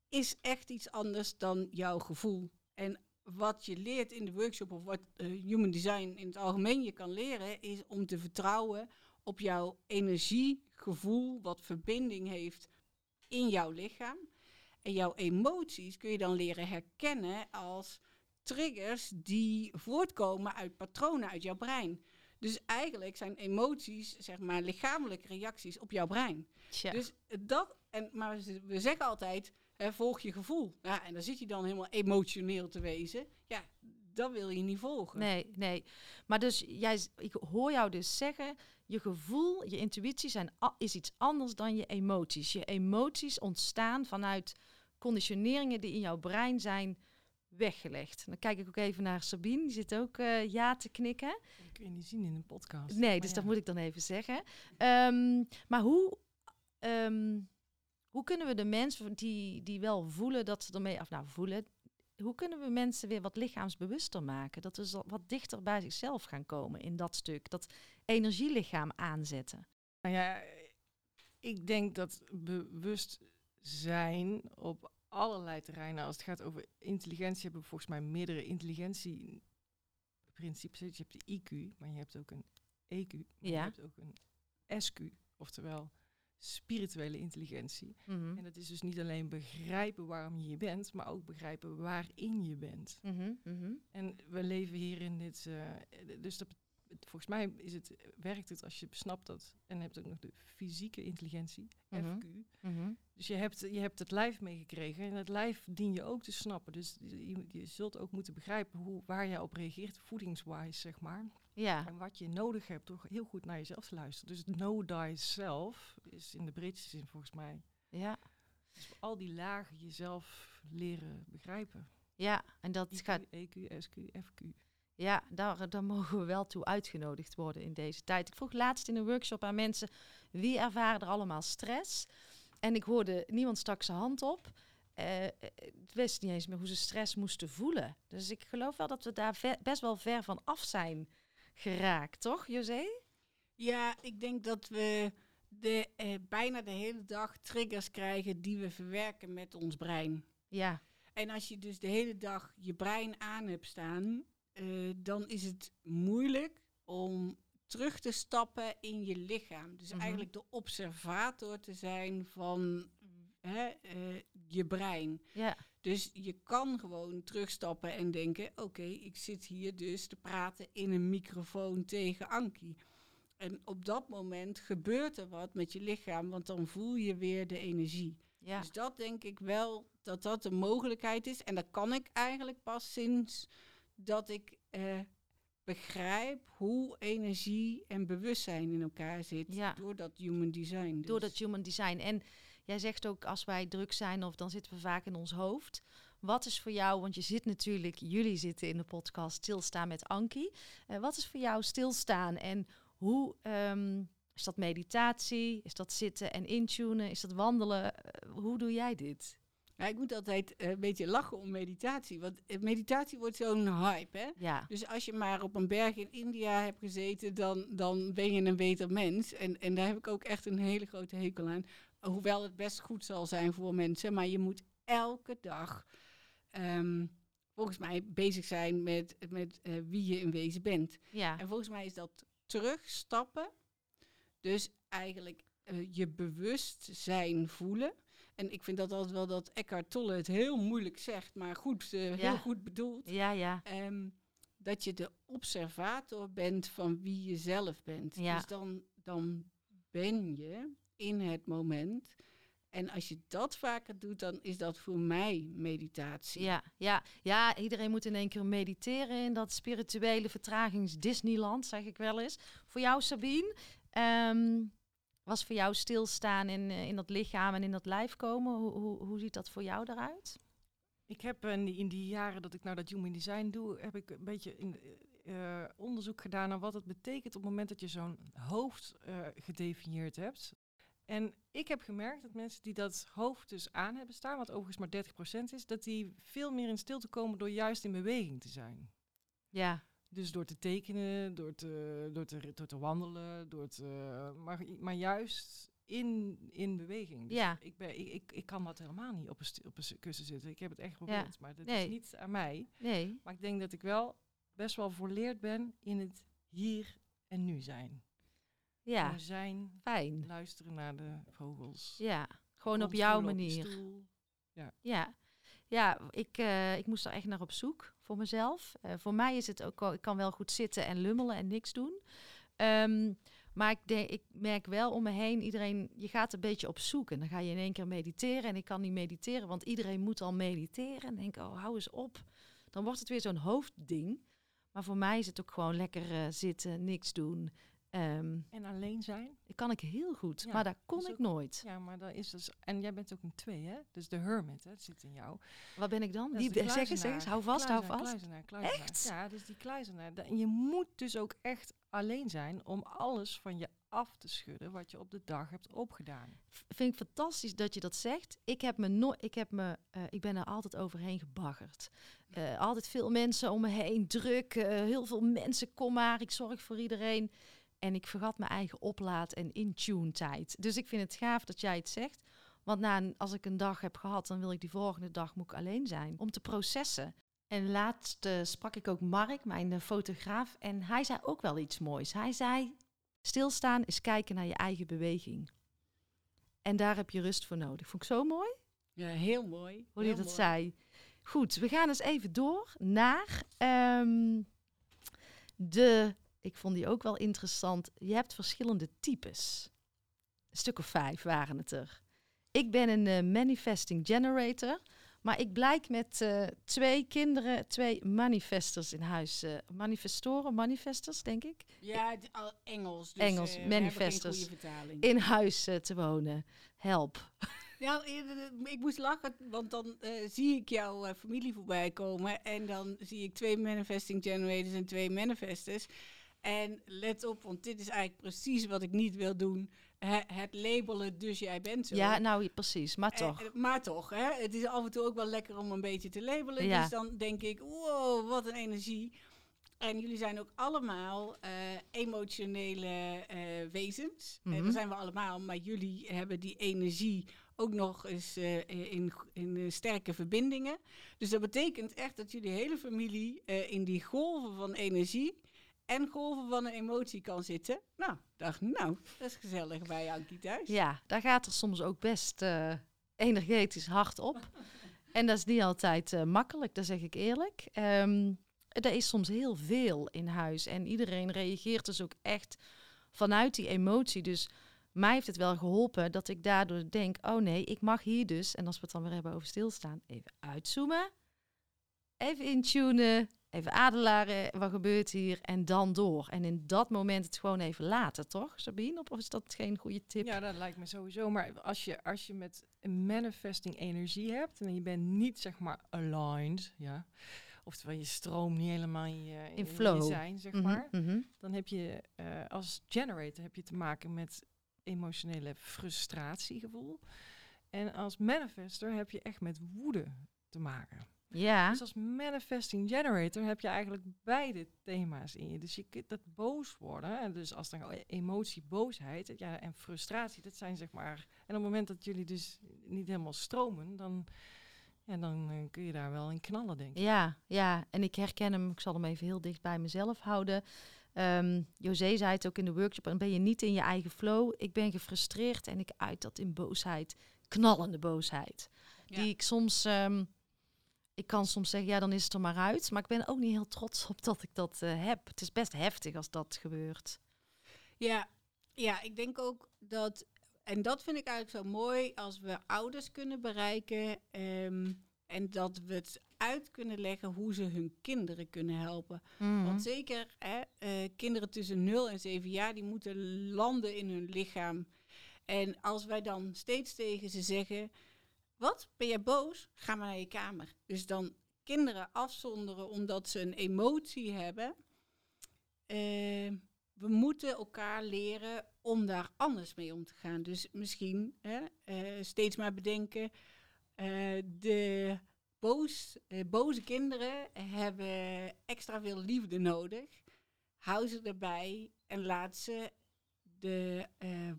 is echt iets anders dan jouw gevoel. En wat je leert in de workshop of wat uh, human design in het algemeen je kan leren, is om te vertrouwen op jouw energiegevoel, wat verbinding heeft in jouw lichaam. En jouw emoties kun je dan leren herkennen als triggers die voortkomen uit patronen uit jouw brein. Dus eigenlijk zijn emoties, zeg maar, lichamelijke reacties op jouw brein.
Tja.
Dus dat, en, maar we zeggen altijd, Hè, volg je gevoel. Ja, en dan zit je dan helemaal emotioneel te wezen. Ja, dat wil je niet volgen.
Nee, nee. Maar dus jij, ik hoor jou dus zeggen, je gevoel, je intuïtie zijn, is iets anders dan je emoties. Je emoties ontstaan vanuit conditioneringen die in jouw brein zijn weggelegd. Dan kijk ik ook even naar Sabine, die zit ook uh, ja te knikken.
Dat kun je niet zien in een podcast.
Nee, dus ja. dat moet ik dan even zeggen. Um, maar hoe ehm, hoe kunnen we de mensen die, die wel voelen dat ze ermee, of nou voelen, hoe kunnen we mensen weer wat lichaamsbewuster maken? Dat we wat dichter bij zichzelf gaan komen in dat stuk. Dat energielichaam aanzetten.
Nou ja, ik denk dat bewustzijn op allerlei terreinen, als het gaat over intelligentie, hebben we volgens mij meerdere intelligentieprincipes. Je hebt de IQ, maar je hebt ook een EQ, maar je hebt ook een SQ, oftewel spirituele intelligentie. Mhm. En dat is dus niet alleen begrijpen waarom je hier bent, maar ook begrijpen waarin je bent. Mhm, mhm. En we leven hier in dit. Uh, dus dat, volgens mij is het, werkt het als je snapt dat. En hebt ook nog de fysieke intelligentie, FQ. Dus je hebt, je hebt het lijf meegekregen. En het lijf dien je ook te snappen. Dus je, je zult ook moeten begrijpen hoe, waar je op reageert, voedingswise, zeg maar. Ja. En wat je nodig hebt door heel goed naar jezelf te luisteren. Dus know thyself is in de breedste zin volgens mij. Ja. Dus al die lagen jezelf leren begrijpen.
Ja, en dat
IQ,
gaat...
EQ, SQ, FQ.
Ja, daar, daar mogen we wel toe uitgenodigd worden in deze tijd. Ik vroeg laatst in een workshop aan mensen... wie ervaren er allemaal stress? En ik hoorde, niemand stak zijn hand op... Uh, het wist niet eens meer hoe ze stress moesten voelen. Dus ik geloof wel dat we daar best wel ver van af zijn geraakt, toch, José?
Ja, ik denk dat we de, eh, bijna de hele dag triggers krijgen die we verwerken met ons brein. Ja. En als je dus de hele dag je brein aan hebt staan, eh, dan is het moeilijk om terug te stappen in je lichaam. Dus mhm. eigenlijk de observator te zijn van hè, uh, je brein. Ja. Dus je kan gewoon terugstappen en denken: oké, ik zit hier dus te praten in een microfoon tegen Ankie. En op dat moment gebeurt er wat met je lichaam, want dan voel je weer de energie. Ja. Dus dat denk ik wel dat dat een mogelijkheid is. En dat kan ik eigenlijk pas sinds dat ik eh, begrijp hoe energie en bewustzijn in elkaar zit. Ja. Door dat human design.
Dus. Door dat human design. En Jij zegt ook als wij druk zijn of dan zitten we vaak in ons hoofd. Wat is voor jou, want je zit natuurlijk, jullie zitten in de podcast Stilstaan met Ankie. Uh, wat is voor jou stilstaan en hoe ehm, is dat meditatie? Is dat zitten en intunen? Is dat wandelen? Eh, hoe doe jij dit?
Ja, ik moet altijd uh, een beetje lachen om meditatie. Want meditatie wordt zo'n hype. Hè? Ja. Dus als je maar op een berg in India hebt gezeten, dan, dan ben je een beter mens. En, en daar heb ik ook echt een hele grote hekel aan. Hoewel het best goed zal zijn voor mensen. Maar je moet elke dag ehm, volgens mij bezig zijn met, met uh, wie je in wezen bent. Ja. En volgens mij is dat terugstappen. Dus eigenlijk uh, je bewustzijn voelen. En ik vind dat altijd wel dat Eckhart Tolle het heel moeilijk zegt, maar goed, uh, heel goed bedoeld. Ja, ja. Um, dat je de observator bent van wie je zelf bent. Ja. Dus dan, dan ben je in het moment. En als je dat vaker doet, dan is dat voor mij meditatie.
Ja, ja, ja, iedereen moet in één keer mediteren in dat spirituele vertragings Disneyland, zeg ik wel eens. Voor jou, Sabine, ehm, was voor jou stilstaan in, eh, in dat lichaam en in dat lijf komen. Hoe, hoe, hoe ziet dat voor jou eruit?
Ik heb in die, in die jaren dat ik nou dat human design doe, heb ik een beetje in, uh, onderzoek gedaan naar wat het betekent op het moment dat je zo'n hoofd uh, gedefinieerd hebt. En ik heb gemerkt dat mensen die dat hoofd dus aan hebben staan, wat overigens maar 30% is, dat die veel meer in stilte komen door juist in beweging te zijn. Ja. Dus door te tekenen, door te, door te, door te wandelen, door te, maar, maar juist in, in beweging. Dus ja. ik, ben, ik, ik, ik kan dat helemaal niet op een, op een kussen zitten. Ik heb het echt geprobeerd, maar dat is niet aan mij. Nee. Maar ik denk dat ik wel best wel volleerd ben in het hier en nu zijn. Ja, zijn, fijn. Luisteren naar de vogels.
Ja, gewoon op jouw manier. ja. ja. Ja, ik, uh, ik moest er echt naar op zoek voor mezelf. Uh, voor mij is het ook al, ik kan wel goed zitten en lummelen en niks doen. Um, maar ik, denk, ik merk wel om me heen, iedereen, je gaat een beetje op zoek. En dan ga je in één keer mediteren. En ik kan niet mediteren, want iedereen moet al mediteren. En denk, oh, hou eens op. Dan wordt het weer zo'n hoofdding. Maar voor mij is het ook gewoon lekker uh, zitten, niks doen.
Ehm, en alleen zijn?
Dat kan ik heel goed, maar daar kon ik nooit.
Ja, maar dat is dus. En jij bent ook een twee, hè? Dus de hermit, hè? Het zit in jou.
Wat ben ik dan? Die zeg eens, zeg eens, hou vast, hou vast.
Kluizenaar, kluizenaar. Echt? Ja, dus die kluizenaar. En je moet dus ook echt alleen zijn om alles van je af te schudden wat je op de dag hebt opgedaan.
Vind ik fantastisch dat je dat zegt. Ik heb me no ik heb me, uh, ik ben er altijd overheen gebaggerd. Uh, altijd veel mensen om me heen, druk, uh, heel veel mensen, kom maar, ik zorg voor iedereen. En ik vergat mijn eigen oplaad en in-tune tijd. Dus ik vind het gaaf dat jij het zegt. Want na, als ik een dag heb gehad, dan wil ik die volgende dag moet ik alleen zijn. Om te processen. En laatst uh, sprak ik ook Mark, mijn uh, fotograaf. En hij zei ook wel iets moois. Hij zei, stilstaan is kijken naar je eigen beweging. En daar heb je rust voor nodig. Vond ik zo mooi?
Ja, heel mooi.
Hoe je dat mooi. zei. Goed, we gaan eens even door naar um, de... Ik vond die ook wel interessant. Je hebt verschillende types. Een stuk of vijf waren het er. Ik ben een uh, manifesting generator. Maar ik blijk met uh, twee kinderen, twee manifestors in huis. Uh, manifestoren, manifestors, denk ik.
Ja, al Engels. Dus,
Engels, uh, manifestors. In huis te wonen. Help.
Ja, ik moest lachen, want dan zie ik jouw familie voorbij komen. En dan zie ik twee manifesting generators en twee manifestors. En let op, want dit is eigenlijk precies wat ik niet wil doen het labelen, dus jij bent zo.
Ja, nou precies, maar toch.
Eh, maar toch, hè? het is af en toe ook wel lekker om een beetje te labelen. Ja. Dus dan denk ik, wow, wat een energie. En jullie zijn ook allemaal uh, emotionele uh, wezens. Mm -hmm. dat zijn we allemaal, maar jullie hebben die energie ook nog eens uh, in, in sterke verbindingen. Dus dat betekent echt dat jullie hele familie in die golven van energie en golven van een emotie kan zitten. Nou, dacht nou, dat is gezellig bij Ankie thuis.
Ja, daar gaat er soms ook best uh, energetisch hard op. en dat is niet altijd uh, makkelijk, dat zeg ik eerlijk. Um, er is soms heel veel in huis en iedereen reageert dus ook echt vanuit die emotie. Dus mij heeft het wel geholpen dat ik daardoor denk, oh nee, ik mag hier dus, en als we het dan weer hebben over stilstaan, even uitzoomen, even intunen, even adelaren, wat gebeurt hier en dan door. En in dat moment het gewoon even laten, toch Sabine? Of is dat geen goede tip?
Ja, dat lijkt me sowieso. Maar als je, als je met manifesting energie hebt en je bent niet zeg maar aligned, ja, oftewel je stroom niet helemaal in je, in, in flow je zijn, zeg maar, mm -hmm. dan heb je uh, als generator heb je te maken met emotionele frustratiegevoel. En als manifester heb je echt met woede te maken.
Ja.
Dus als manifesting generator heb je eigenlijk beide thema's in je. Dus je kunt dat boos worden. En dus als dan emotie, boosheid ja, en frustratie, dat zijn zeg maar. En op het moment dat jullie dus niet helemaal stromen, dan, ja, dan uh, kun je daar wel in knallen, denk ik.
Ja, ja, en ik herken hem, ik zal hem even heel dicht bij mezelf houden. Um, José zei het ook in de workshop, dan ben je niet in je eigen flow. Ik ben gefrustreerd en ik uit dat in boosheid, knallende boosheid. Ja. Die ik soms... Um, ik kan soms zeggen, ja, dan is het er maar uit. Maar ik ben ook niet heel trots op dat ik dat uh, heb. Het is best heftig als dat gebeurt.
Ja, ja, ik denk ook dat, en dat vind ik eigenlijk zo mooi, als we ouders kunnen bereiken um, en dat we het uit kunnen leggen hoe ze hun kinderen kunnen helpen. Mm. Want zeker hè, uh, kinderen tussen 0 en 7 jaar, die moeten landen in hun lichaam. En als wij dan steeds tegen ze zeggen, wat? Ben jij boos? Ga maar naar je kamer. Dus dan kinderen afzonderen omdat ze een emotie hebben. Uh, we moeten elkaar leren om daar anders mee om te gaan. Dus misschien hè, uh, steeds maar bedenken. Uh, de boos, boze kinderen hebben extra veel liefde nodig. Hou ze erbij en laat ze de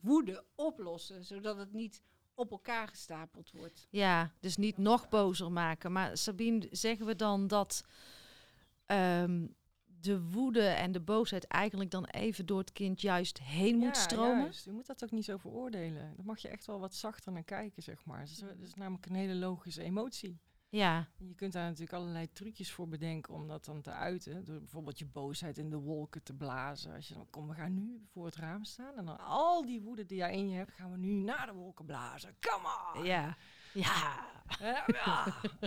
woede oplossen, zodat het niet op elkaar gestapeld wordt.
Ja, dus niet nog bozer maken. Maar Sabine, zeggen we dan dat um, de woede en de boosheid eigenlijk dan even door het kind juist heen moet stromen?
Juist. Je moet dat ook niet zo veroordelen. Dan mag je echt wel wat zachter naar kijken, zeg maar. Het is, het is namelijk een hele logische emotie.
Ja.
Je kunt daar natuurlijk allerlei trucjes voor bedenken om dat dan te uiten. Door bijvoorbeeld je boosheid in de wolken te blazen. Als je dan, kom, we gaan nu voor het raam staan. En dan al die woede die jij in je hebt, gaan we nu naar de wolken blazen. Come on!
Ja. Ja.
ja.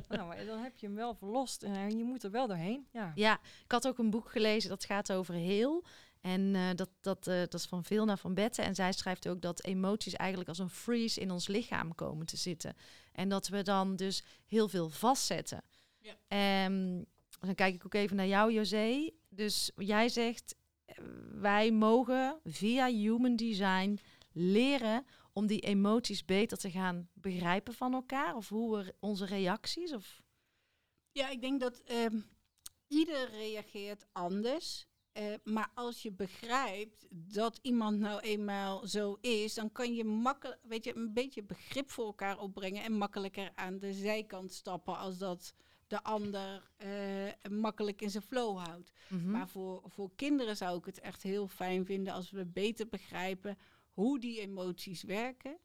nou, maar dan heb je hem wel verlost en je moet er wel doorheen. Ja.
ja, ik had ook een boek gelezen dat gaat over heel. En uh, dat, dat, uh, dat is van Vilna van Betten. En zij schrijft ook dat emoties eigenlijk als een freeze in ons lichaam komen te zitten. En dat we dan dus heel veel vastzetten. Ja. Um, dan kijk ik ook even naar jou, José. Dus jij zegt, wij mogen via human design leren om die emoties beter te gaan begrijpen van elkaar? Of hoe we onze reacties? Of...
Ja, ik denk dat ehm, ieder reageert anders. Uh, maar als je begrijpt dat iemand nou eenmaal zo is, dan kan je makkelijk, weet je, een beetje begrip voor elkaar opbrengen en makkelijker aan de zijkant stappen als dat de ander uh, makkelijk in zijn flow houdt.
Mhm.
Maar voor, voor kinderen zou ik het echt heel fijn vinden als we beter begrijpen hoe die emoties werken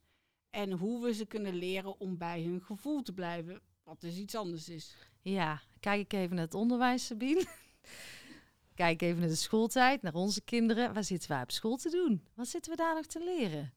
en hoe we ze kunnen leren om bij hun gevoel te blijven, wat dus iets anders is.
Ja, kijk ik even naar het onderwijs, Sabine. Kijk even naar de schooltijd, naar onze kinderen. Waar zitten wij op school te doen? Wat zitten we daar nog te leren?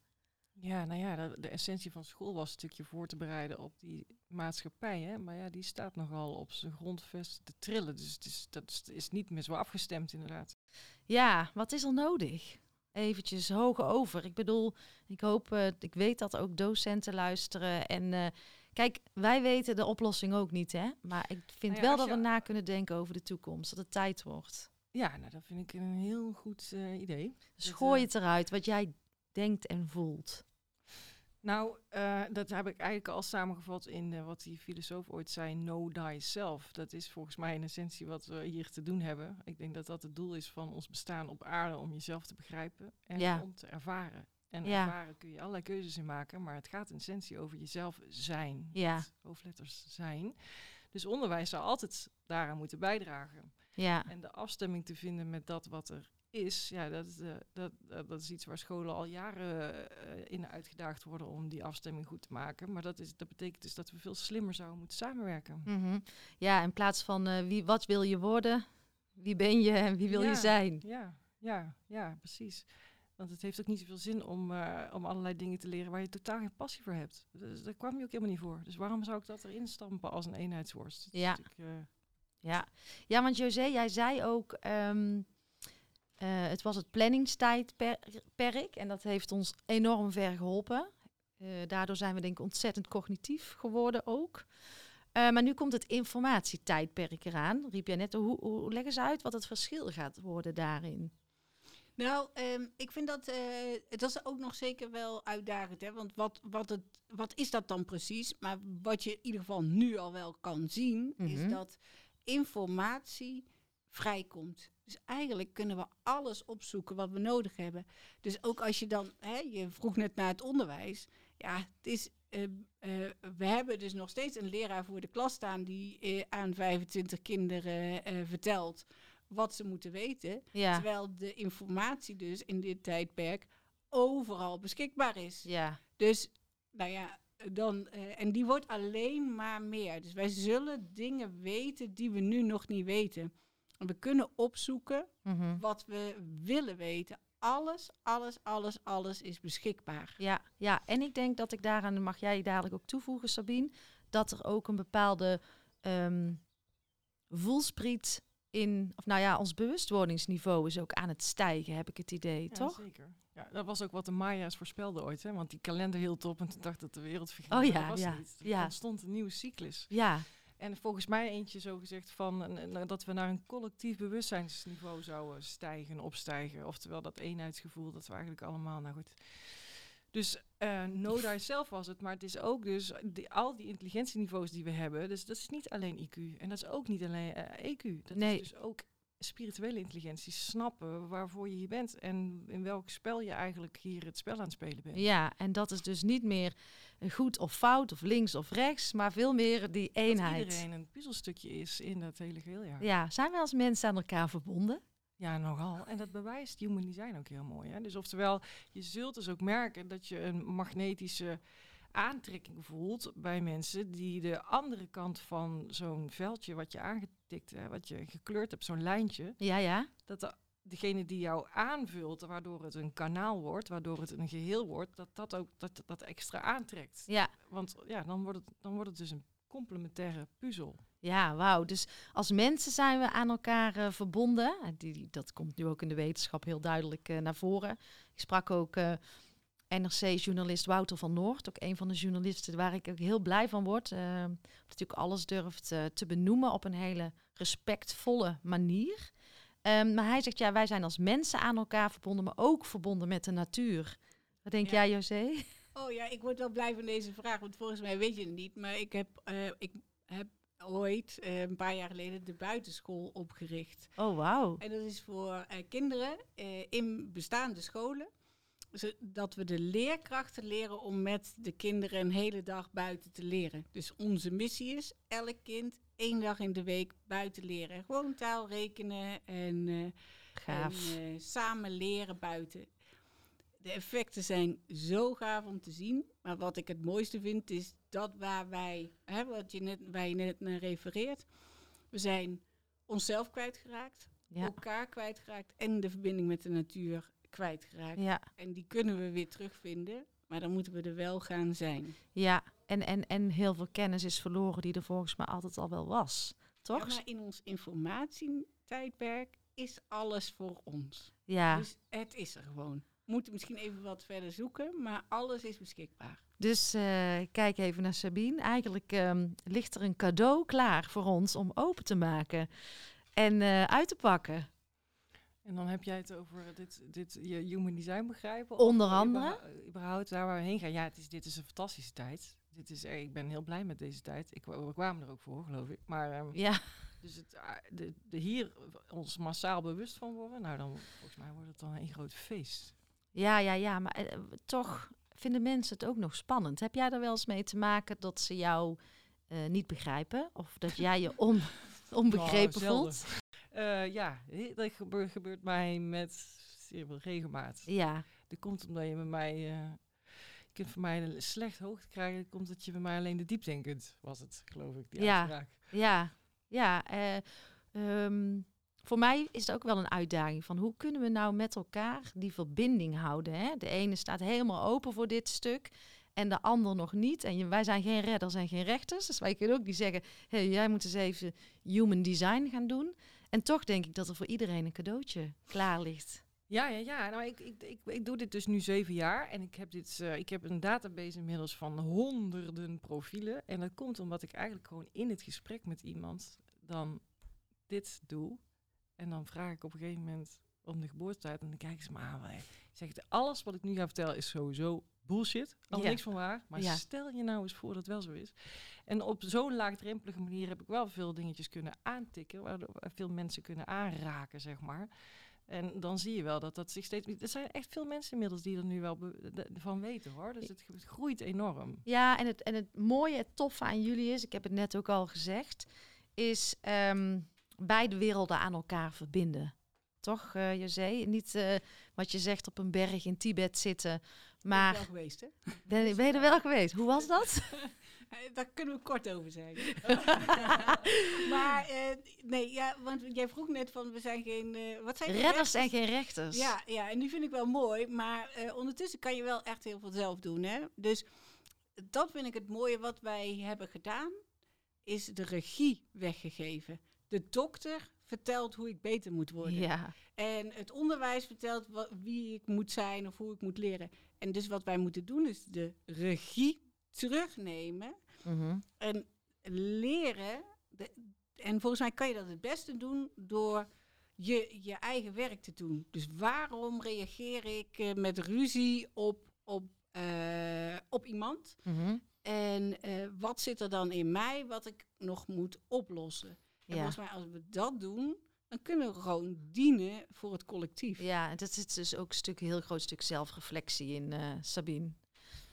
Ja, nou ja, de, de essentie van school was een stukje voor te bereiden op die maatschappij. Hè? Maar ja, die staat nogal op zijn grondvest te trillen. Dus het is, dat is, is niet meer zo afgestemd, inderdaad.
Ja, wat is er nodig? Eventjes hoog over. Ik bedoel, ik hoop, uh, ik weet dat ook docenten luisteren. En uh, kijk, wij weten de oplossing ook niet, hè? Maar ik vind
Nou ja,
wel dat
je-
we na kunnen denken over de toekomst. Dat het tijd wordt.
Ja, nou, dat vind ik een heel goed eh, idee.
Dus gooi
eh,
het eruit wat jij denkt en voelt.
Nou, eh, dat heb ik eigenlijk al samengevat in wat die filosoof ooit zei, know thyself. Dat is volgens mij in essentie wat we hier te doen hebben. Ik denk dat dat het doel is van ons bestaan op aarde, om jezelf te begrijpen en
Ja.
om te ervaren. En
Ja.
ervaren kun je allerlei keuzes in maken, maar het gaat in essentie over jezelf zijn.
Ja.
Hoofdletters zijn. Dus onderwijs zou altijd daaraan moeten bijdragen.
Ja,
En de afstemming te vinden met dat wat er is, ja, dat, is, eh, dat, dat, dat is iets waar scholen al jaren eh, in uitgedaagd worden om die afstemming goed te maken. Maar dat, is, dat betekent dus dat we veel slimmer zouden moeten samenwerken.
mhm. ja in plaats van eh, wie, wat wil je worden, wie ben je en wie wil je zijn.
Ja, ja, ja, precies. Want het heeft ook niet zoveel zin om, eh, om allerlei dingen te leren waar je totaal geen passie voor hebt. Dus daar kwam je ook helemaal niet voor. Dus waarom zou ik dat erin stampen als een eenheidsworst? Dat
Ja.
eh,
Ja. ja, want José, jij zei ook, ehm, eh, het was het planningstijdperk en dat heeft ons enorm ver geholpen. Eh, daardoor zijn we denk ik ontzettend cognitief geworden ook. Eh, maar nu komt het informatietijdperk eraan, riep jij net. Hoe, hoe leg eens uit wat het verschil gaat worden daarin?
Nou, ehm, ik vind dat, dat is ook nog zeker wel uitdagend. Hè? Want wat, wat, het, wat is dat dan precies? Maar wat je in ieder geval nu al wel kan zien,
Mhm.
is dat informatie vrijkomt. Dus eigenlijk kunnen we alles opzoeken wat we nodig hebben. Dus ook als je dan, hè, je vroeg net naar het onderwijs. Ja, het is, eh, eh, we hebben dus nog steeds een leraar voor de klas staan die eh, aan 25 kinderen vertelt wat ze moeten weten.
Ja,
Terwijl de informatie dus in dit tijdperk overal beschikbaar is.
ja,
Dus, nou ja, dan, eh, en die wordt alleen maar meer. Dus wij zullen dingen weten die we nu nog niet weten. En we kunnen opzoeken
mhm.
wat we willen weten. Alles, alles, alles, alles is beschikbaar.
ja, ja. En ik denk dat ik daaraan, mag jij dadelijk ook toevoegen Sabine, dat er ook een bepaalde ehm voelspriet in, of nou ja, ons bewustwordingsniveau is ook aan het stijgen, heb ik het idee,
ja,
toch?
zeker. Ja, dat was ook wat de Maya's voorspelden ooit. Hè? Want die kalender hield op en toen dacht dat de wereld verging.
Oh ja,
was
ja,
niet. Er
ja.
ontstond een nieuwe cyclus.
Ja,
En volgens mij eentje zo gezegd van dat we naar een collectief bewustzijnsniveau zouden stijgen, opstijgen. Oftewel dat eenheidsgevoel dat we eigenlijk allemaal, nou goed. Dus eh know thyself was het, maar het is ook dus die, al die intelligentieniveaus die we hebben. Dus dat is niet alleen IQ en dat is ook niet alleen eh, EQ. Dat
Nee.
is dus ook spirituele intelligentie, snappen waarvoor je hier bent en in welk spel je eigenlijk hier het spel aan het spelen bent.
ja, en dat is dus niet meer goed of fout of links of rechts, maar veel meer die
Dat
eenheid.
iedereen een puzzelstukje is in dat hele geheel, ja.
Ja, zijn wij als mensen aan elkaar verbonden?
Ja, nogal. En dat bewijst human design ook heel mooi. Hè? Dus oftewel, je zult dus ook merken dat je een magnetische aantrekking voelt bij mensen die de andere kant van zo'n veldje wat je aangetikt, hè, wat je gekleurd hebt, zo'n lijntje,
Ja, ja.
dat de, degene die jou aanvult, waardoor het een kanaal wordt, waardoor het een geheel wordt, dat dat ook dat, dat extra aantrekt.
Ja,
Want ja, dan wordt het, dan wordt het dus een complementaire puzzel.
Ja wauw. Dus als mensen zijn we aan elkaar eh, verbonden. En die, dat komt nu ook in de wetenschap heel duidelijk eh, naar voren. Ik sprak ook eh, NRC-journalist Wouter van Noord. Ook een van de journalisten waar ik ook heel blij van word. eh, natuurlijk alles durft eh, te benoemen op een hele respectvolle manier. Ehm, maar hij zegt, ja, wij zijn als mensen aan elkaar verbonden, maar ook verbonden met de natuur. Wat denk
Ja.
jij, José?
Oh ja, ik word wel blij van deze vraag, want volgens mij weet je het niet. Maar ik heb, eh, ik heb ooit, eh, een paar jaar geleden, de buitenschool opgericht.
Oh, wauw.
En dat is voor eh, kinderen eh, in bestaande scholen. Zodat we de leerkrachten leren om met de kinderen een hele dag buiten te leren. Dus onze missie is elk kind één dag in de week buiten leren. Gewoon taal rekenen en,
Gaaf.
en samen leren buiten. De effecten zijn zo gaaf om te zien. Maar wat ik het mooiste vind is dat waar wij, hè, wat je net, waar je net naar refereert. We zijn onszelf kwijtgeraakt
ja.
elkaar kwijtgeraakt en de verbinding met de natuur kwijtgeraakt.
Ja,
En die kunnen we weer terugvinden, maar dan moeten we er wel gaan zijn.
ja. En, en, en heel veel kennis is verloren die er volgens mij altijd al wel was. Toch?
Ja, maar in ons informatietijdperk is alles voor ons.
Ja.
Dus het is er gewoon. We moeten misschien even wat verder zoeken, maar alles is beschikbaar.
Dus eh, kijk even naar Sabine. Eigenlijk ehm, ligt er een cadeau klaar voor ons om open te maken en eh, uit te pakken.
En dan heb jij het over dit, dit je human design begrijpen.
Onder andere?
überhaupt- überhaupt daar waar we heen gaan. Ja, het is, dit is een fantastische tijd. Dit is, eh, ik ben heel blij met deze tijd. Ik, we kwamen er ook voor, geloof ik. Maar ehm,
Ja,
dus het, ah, de, de hier ons massaal bewust van worden. Nou, dan volgens mij wordt het dan een groot feest.
Ja, ja, ja. Maar eh, toch vinden mensen het ook nog spannend. Heb jij er wel eens mee te maken dat ze jou eh, niet begrijpen? Of dat jij je on, onbegrepen
Nou, zelden.
voelt?
Eh, ja, dat gebeurt, gebeurt mij met regelmaat.
Ja,
Dat komt omdat je met mij... je kunt van mij een slecht hoogte krijgen. Dat komt dat je bij mij alleen de diepte in kunt, was het, geloof ik, die
Ja.
uitspraak.
ja, ja. ehm, voor mij is het ook wel een uitdaging van hoe kunnen we nou met elkaar die verbinding houden. Hè? De ene staat helemaal open voor dit stuk en de ander nog niet. En wij zijn geen redders en geen rechters, dus wij kunnen ook niet zeggen, jij moet eens even human design gaan doen. En toch denk ik dat er voor iedereen een cadeautje klaar ligt.
Ja, ja, ja. Nou, ik, ik, ik, ik doe dit dus nu zeven jaar. En ik heb, dit, eh, ik heb een database inmiddels van honderden profielen. En dat komt omdat ik eigenlijk gewoon in het gesprek met iemand dan dit doe. En dan vraag ik op een gegeven moment om de geboortetijd. En dan kijken ze me aan. Ik zeg, alles wat ik nu ga vertellen is sowieso bullshit. Al
Ja.
niks van waar. Maar
Ja.
stel je nou eens voor dat het wel zo is. En op zo'n laagdrempelige manier heb ik wel veel dingetjes kunnen aantikken. Waardoor veel mensen kunnen aanraken, zeg maar. En dan zie je wel dat dat zich steeds... Er zijn echt veel mensen inmiddels die er nu wel van weten, hoor. Dus het, het groeit enorm.
Ja, en het, en het mooie, het toffe aan jullie is, ik heb het net ook al gezegd, is ehm, beide werelden aan elkaar verbinden. Toch, José? Niet eh, wat je zegt op een berg in Tibet zitten,
Ben ik wel
maar
geweest, hè?
ben, ben je er wel geweest? Hoe was dat?
Daar kunnen we kort over zijn. maar eh, nee, ja, want jij vroeg net van we zijn geen. wat zijn
Redders en geen rechters.
Ja, ja, en die vind ik wel mooi. Maar ondertussen kan je wel echt heel veel zelf doen. Hè? Dus dat vind ik het mooie wat wij hebben gedaan. Is de regie weggegeven. De dokter vertelt hoe ik beter moet worden.
Ja,
En het onderwijs vertelt wie ik moet zijn of hoe ik moet leren. En dus wat wij moeten doen is de regie terugnemen
mhm.
en leren. De, en volgens mij kan je dat het beste doen door je, je eigen werk te doen. Dus waarom reageer ik eh, met ruzie op, op, eh, op iemand?
Mhm.
En eh, wat zit er dan in mij wat ik nog moet oplossen? En
ja.
volgens mij als we dat doen, dan kunnen we gewoon dienen voor het collectief.
ja, en dat zit dus ook een stuk, een heel groot stuk zelfreflectie in, eh, Sabine.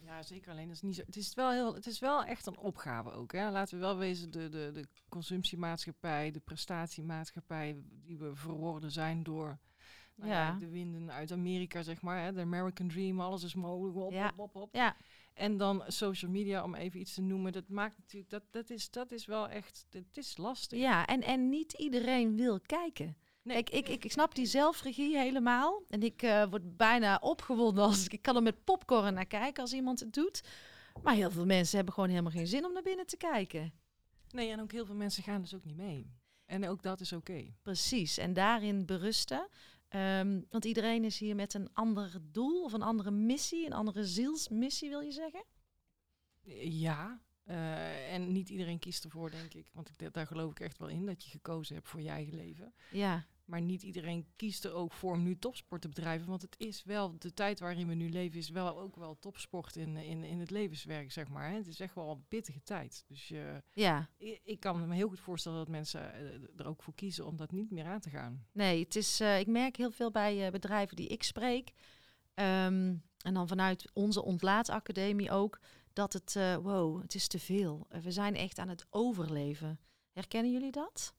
Ja, zeker. Alleen dat is niet zo. Het is wel heel. Het is wel echt een opgave ook. Hè. Laten we wel wezen, de, de, de consumptiemaatschappij, de prestatiemaatschappij, die we verworden zijn door nou ja.
Ja.
de winden uit Amerika, zeg maar. Hè. De American Dream, alles is mogelijk. Hop,
Ja.
hop, hop, hop.
Ja,
En dan social media, om even iets te noemen. Dat maakt natuurlijk, dat, dat, is, dat is wel echt, het is lastig.
ja en, en niet iedereen wil kijken.
Nee,
Kijk, ik, ik, ik snap die zelfregie helemaal. En ik eh, word bijna opgewonden als ik, ik kan er met popcorn naar kijken als iemand het doet. Maar heel veel mensen hebben gewoon helemaal geen zin om naar binnen te kijken.
nee, en ook heel veel mensen gaan dus ook niet mee. En ook dat is oké.
Precies. En daarin berusten. Ehm, want iedereen is hier met een ander doel of een andere missie, een andere zielsmissie, wil je zeggen?
Ja, Eh, en niet iedereen kiest ervoor, denk ik. Want ik, daar geloof ik echt wel in, dat je gekozen hebt voor je eigen leven.
Ja.
Maar niet iedereen kiest er ook voor om nu topsport te bedrijven. Want het is wel, de tijd waarin we nu leven, is wel ook wel topsport in, in, in het levenswerk, zeg maar. Het is echt wel een pittige tijd. Dus je,
ja.
ik, ik kan me heel goed voorstellen dat mensen eh, er ook voor kiezen om dat niet meer aan te gaan.
Nee, het is, eh, ik merk heel veel bij uh, bedrijven die ik spreek. Um, en dan vanuit onze ontlaatacademie ook, dat het, uh, wow, het is te veel. we zijn echt aan het overleven. Herkennen jullie dat?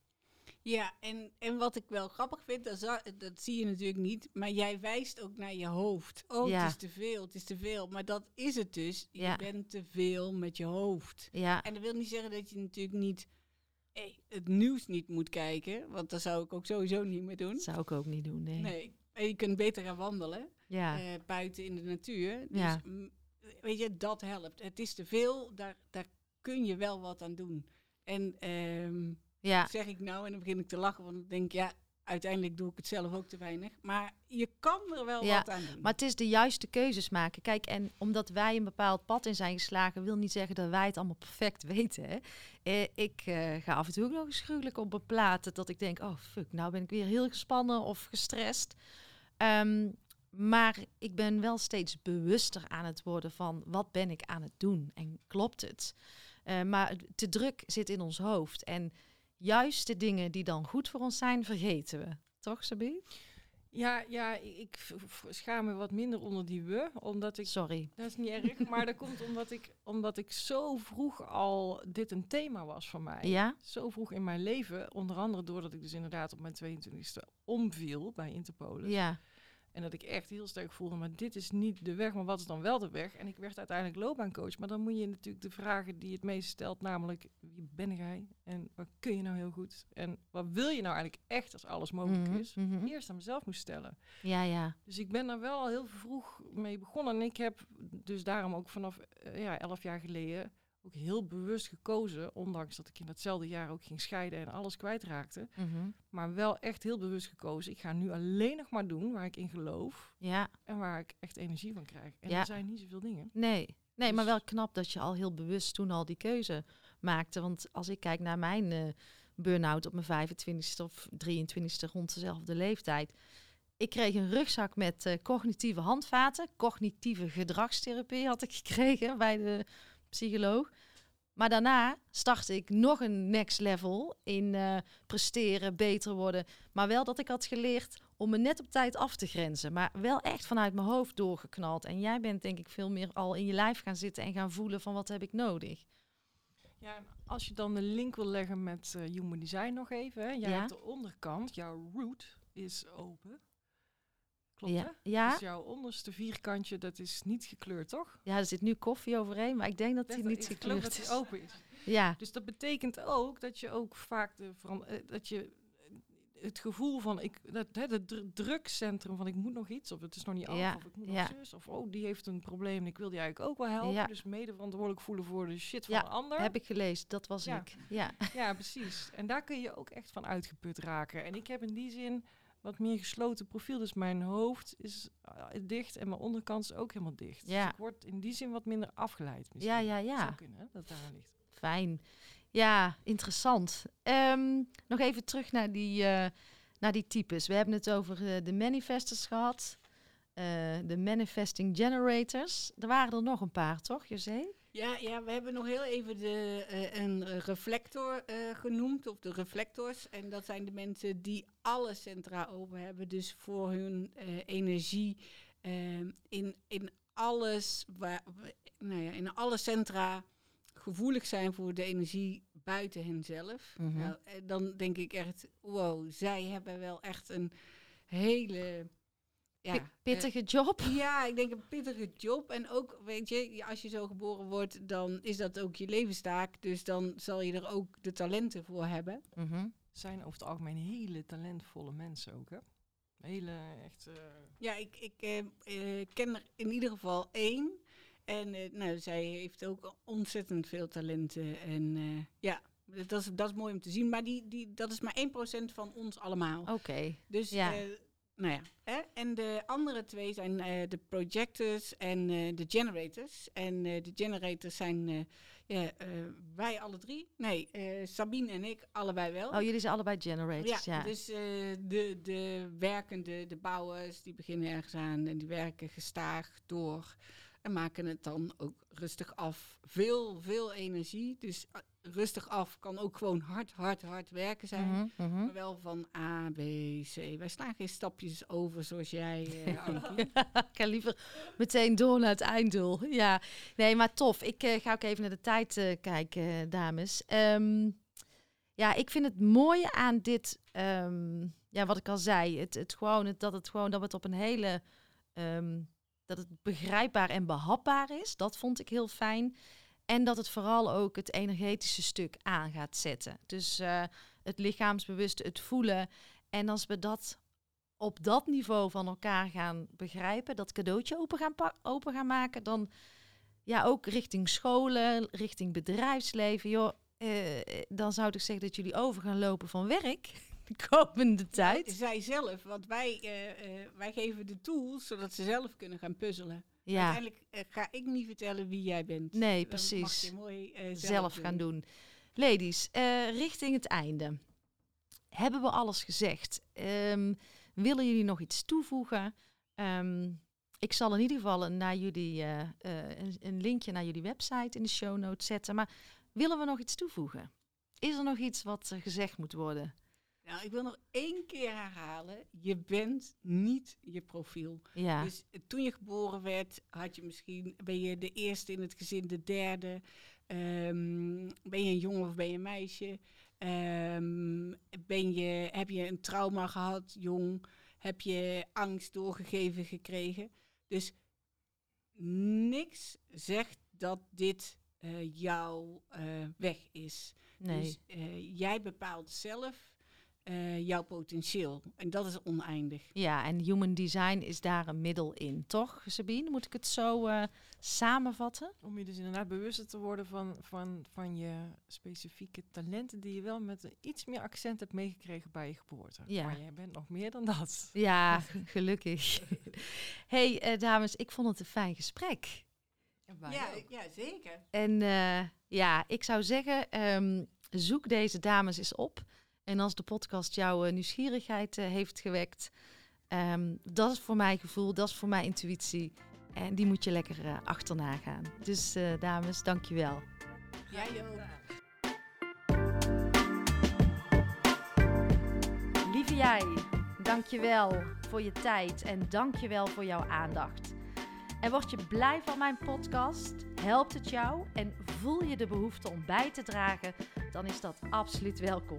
Ja, en, en wat ik wel grappig vind, dat, dat zie je natuurlijk niet, maar jij wijst ook naar je hoofd. Oh, ja. het is te veel, het is te veel. Maar dat is het dus. Je ja. bent te veel met je hoofd.
Ja.
En dat wil niet zeggen dat je natuurlijk niet hey, het nieuws niet moet kijken, want dat zou ik ook sowieso niet meer doen. Dat
zou ik ook niet doen, nee.
Nee, en je kunt beter gaan wandelen
ja.
uh, buiten in de natuur. Dus
ja.
weet je, dat helpt. Het is te veel, daar, daar kun je wel wat aan doen. En um,
ja.
zeg ik nou en dan begin ik te lachen, want ik denk, ja, uiteindelijk doe ik het zelf ook te weinig. Maar je kan er wel
ja,
wat aan doen.
Maar het is de juiste keuzes maken. Kijk, en omdat wij een bepaald pad in zijn geslagen, wil niet zeggen dat wij het allemaal perfect weten. Hè? Eh, ik uh, ga af en toe ook nog eens gruwelijk op een platen dat ik denk, oh fuck, nou ben ik weer heel gespannen of gestrest. Um, maar ik ben wel steeds bewuster aan het worden van wat ben ik aan het doen en klopt het. Uh, maar te druk zit in ons hoofd. En juist de dingen die dan goed voor ons zijn, vergeten we. Toch, Sabine?
Ja, ja, ik schaam me wat minder onder die we, omdat ik...
Sorry.
Dat is niet erg, maar dat komt omdat ik, omdat ik zo vroeg al dit een thema was voor mij.
Ja?
Zo vroeg in mijn leven, onder andere doordat ik dus inderdaad op mijn 22e omviel bij Interpolis.
Ja.
En dat ik echt heel sterk voelde, maar dit is niet de weg, maar wat is dan wel de weg? En ik werd uiteindelijk loopbaancoach. Maar dan moet je natuurlijk de vragen die het meest stelt, namelijk wie ben jij? En wat kun je nou heel goed? En wat wil je nou eigenlijk echt als alles mogelijk
Mhm,
is?
mhm.
Eerst aan mezelf moest stellen.
Ja, ja.
Dus ik ben daar wel al heel vroeg mee begonnen. En ik heb dus daarom ook vanaf eh, ja, elf jaar geleden ook heel bewust gekozen, ondanks dat ik in datzelfde jaar ook ging scheiden en alles kwijtraakte.
Mhm.
Maar wel echt heel bewust gekozen. Ik ga nu alleen nog maar doen waar ik in geloof
Ja,
en waar ik echt energie van krijg. En
Ja.
er zijn niet zoveel dingen.
nee. Nee, maar
Dus-
wel knap dat je al heel bewust toen al die keuze maakte. Want als ik kijk naar mijn eh burn-out op mijn 25ste of 23ste rond dezelfde leeftijd. Ik kreeg een rugzak met eh, cognitieve handvaten. Cognitieve gedragstherapie had ik gekregen bij de psycholoog. Maar daarna startte ik nog een next level in eh, presteren, beter worden. Maar wel dat ik had geleerd om me net op tijd af te grenzen. Maar wel echt vanuit mijn hoofd doorgeknald. En jij bent denk ik veel meer al in je lijf gaan zitten en gaan voelen van wat heb ik nodig.
Ja, en als je dan de link wil leggen met eh, Human Design nog even. Hè. Jij
Ja.
hebt de onderkant, jouw root is open. Klopt
ja,
hè?
ja?
Dus jouw onderste vierkantje, dat is niet gekleurd, toch?
ja, er zit nu koffie overheen, maar ik denk dat hij niet
ik
gekleurd
dat
is.
open is.
Ja,
Dus dat betekent ook dat je ook vaak de eh, dat je eh, het gevoel van ik dat hè, het dru- drukcentrum van ik moet nog iets of het is nog niet af
Ja,
of ik moet
ja.
nog zus of oh die heeft een probleem en ik wil die eigenlijk ook wel helpen
Ja.
dus mede verantwoordelijk voelen voor de shit van een ander
heb ik gelezen. Dat was ik. Ja,
ja precies en daar kun je ook echt van uitgeput raken en ik heb in die zin wat meer gesloten profiel dus mijn hoofd is eh, dicht en mijn onderkant is ook helemaal dicht
Ja.
dus ik word in die zin wat minder afgeleid misschien.
ja, ja. Ja.
zou kunnen hè, dat daar ligt
Fijn. Ja, interessant. Ehm, nog even terug naar die, eh, naar die types. We hebben het over eh, de manifestors gehad. eh, de manifesting generators. Er waren er nog een paar, toch, José?
Ja, ja, we hebben nog heel even de, eh, een reflector eh, genoemd, of de reflectors. En dat zijn de mensen die alle centra open hebben. Dus voor hun eh, energie in, in alles, waar, nou ja, in alle centra gevoelig zijn voor de energie buiten henzelf. Nou, eh, dan denk ik echt, wow, zij hebben wel echt een hele... Ja, eh,
pittige job.
ja, ik denk een pittige job. En ook, weet je, als je zo geboren wordt, dan is dat ook je levenstaak. Dus dan zal je er ook de talenten voor hebben.
Mhm.
zijn over het algemeen hele talentvolle mensen ook, hè? Hele, echt... eh,
Ja, ik, ik eh, ken er in ieder geval één. En eh, nou, zij heeft ook ontzettend veel talenten. En eh, ja, dat is, dat is mooi om te zien. Maar die, die, dat is maar 1% van ons allemaal.
Oké.
Dus
ja.
Nou ja, hè? en de andere twee zijn eh, de projectors en eh, de generators. En eh, de generators zijn eh, ja, eh, wij alle drie. Nee, eh, Sabine en ik allebei wel.
Oh, jullie zijn allebei generators, ja.
Dus eh, de, de werkende, de bouwers, die beginnen ergens aan en die werken gestaag door. En maken het dan ook rustig af. Veel, veel energie. Dus rustig af kan ook gewoon hard, hard, hard werken zijn.
Mhm, mhm.
Maar wel van A, B, C. Wij slaan geen stapjes over zoals jij, Ankie.
ik ga liever meteen door naar het einddoel. Ja, nee, maar tof. Ik eh, ga ook even naar de tijd eh, kijken, dames. Ehm, ja, ik vind het mooie aan dit, ehm, ja, wat ik al zei, het, het gewoon, het, dat het gewoon, dat het op een hele, ehm, dat het begrijpbaar en behapbaar is. Dat vond ik heel fijn. En dat het vooral ook het energetische stuk aan gaat zetten. Dus eh, het lichaamsbewuste, het voelen. En als we dat op dat niveau van elkaar gaan begrijpen, dat cadeautje open gaan, open gaan maken, dan ja, ook richting scholen, richting bedrijfsleven. Joh, eh, dan zou ik zeggen dat jullie over gaan lopen van werk de komende tijd.
Zij zelf, want wij, eh, eh, wij geven de tools zodat ze zelf kunnen gaan puzzelen.
Ja,
Uiteindelijk eh, ga ik niet vertellen wie jij bent.
nee,
mag
precies.
je mooi eh, zelf,
zelf gaan doen. Ladies, eh, richting het einde. Hebben we alles gezegd? Ehm, willen jullie nog iets toevoegen? Ehm, ik zal in ieder geval een, naar jullie, eh, eh, een, een linkje naar jullie website in de show notes zetten. Maar willen we nog iets toevoegen? Is er nog iets wat eh, gezegd moet worden?
Nou, ik wil nog één keer herhalen. Je bent niet je profiel.
Ja,
Dus toen je geboren werd, had je misschien, ben je de eerste in het gezin, de derde. Ehm, ben je een jongen of ben je een meisje? Ehm, ben je, heb je een trauma gehad, jong? Heb je angst doorgegeven gekregen? Dus niks zegt dat dit eh, jouw eh, weg is.
nee.
Dus eh, jij bepaalt zelf eh, jouw potentieel. En dat is oneindig.
Ja, en human design is daar een middel in, toch, Sabine? Moet ik het zo eh, samenvatten?
Om je dus inderdaad bewuster te worden van, van, van je specifieke talenten die je wel met een iets meer accent hebt meegekregen bij je geboorte.
Ja.
Maar jij bent nog meer dan dat.
Ja, gelukkig. hey, eh, dames, ik vond het een fijn gesprek.
Ja, ja, zeker.
En eh, ja, ik zou zeggen, ehm, zoek deze dames eens op. En als de podcast jouw eh, nieuwsgierigheid eh, heeft gewekt, ehm, dat is voor mijn gevoel, dat is voor mijn intuïtie. En die moet je lekker eh, achterna gaan. Dus eh, dames, dankjewel.
Jij ook.
Lieve jij, dankjewel voor je tijd en dankjewel voor jouw aandacht. En word je blij van mijn podcast? Helpt het jou en voel je de behoefte om bij te dragen? Dan is dat absoluut welkom.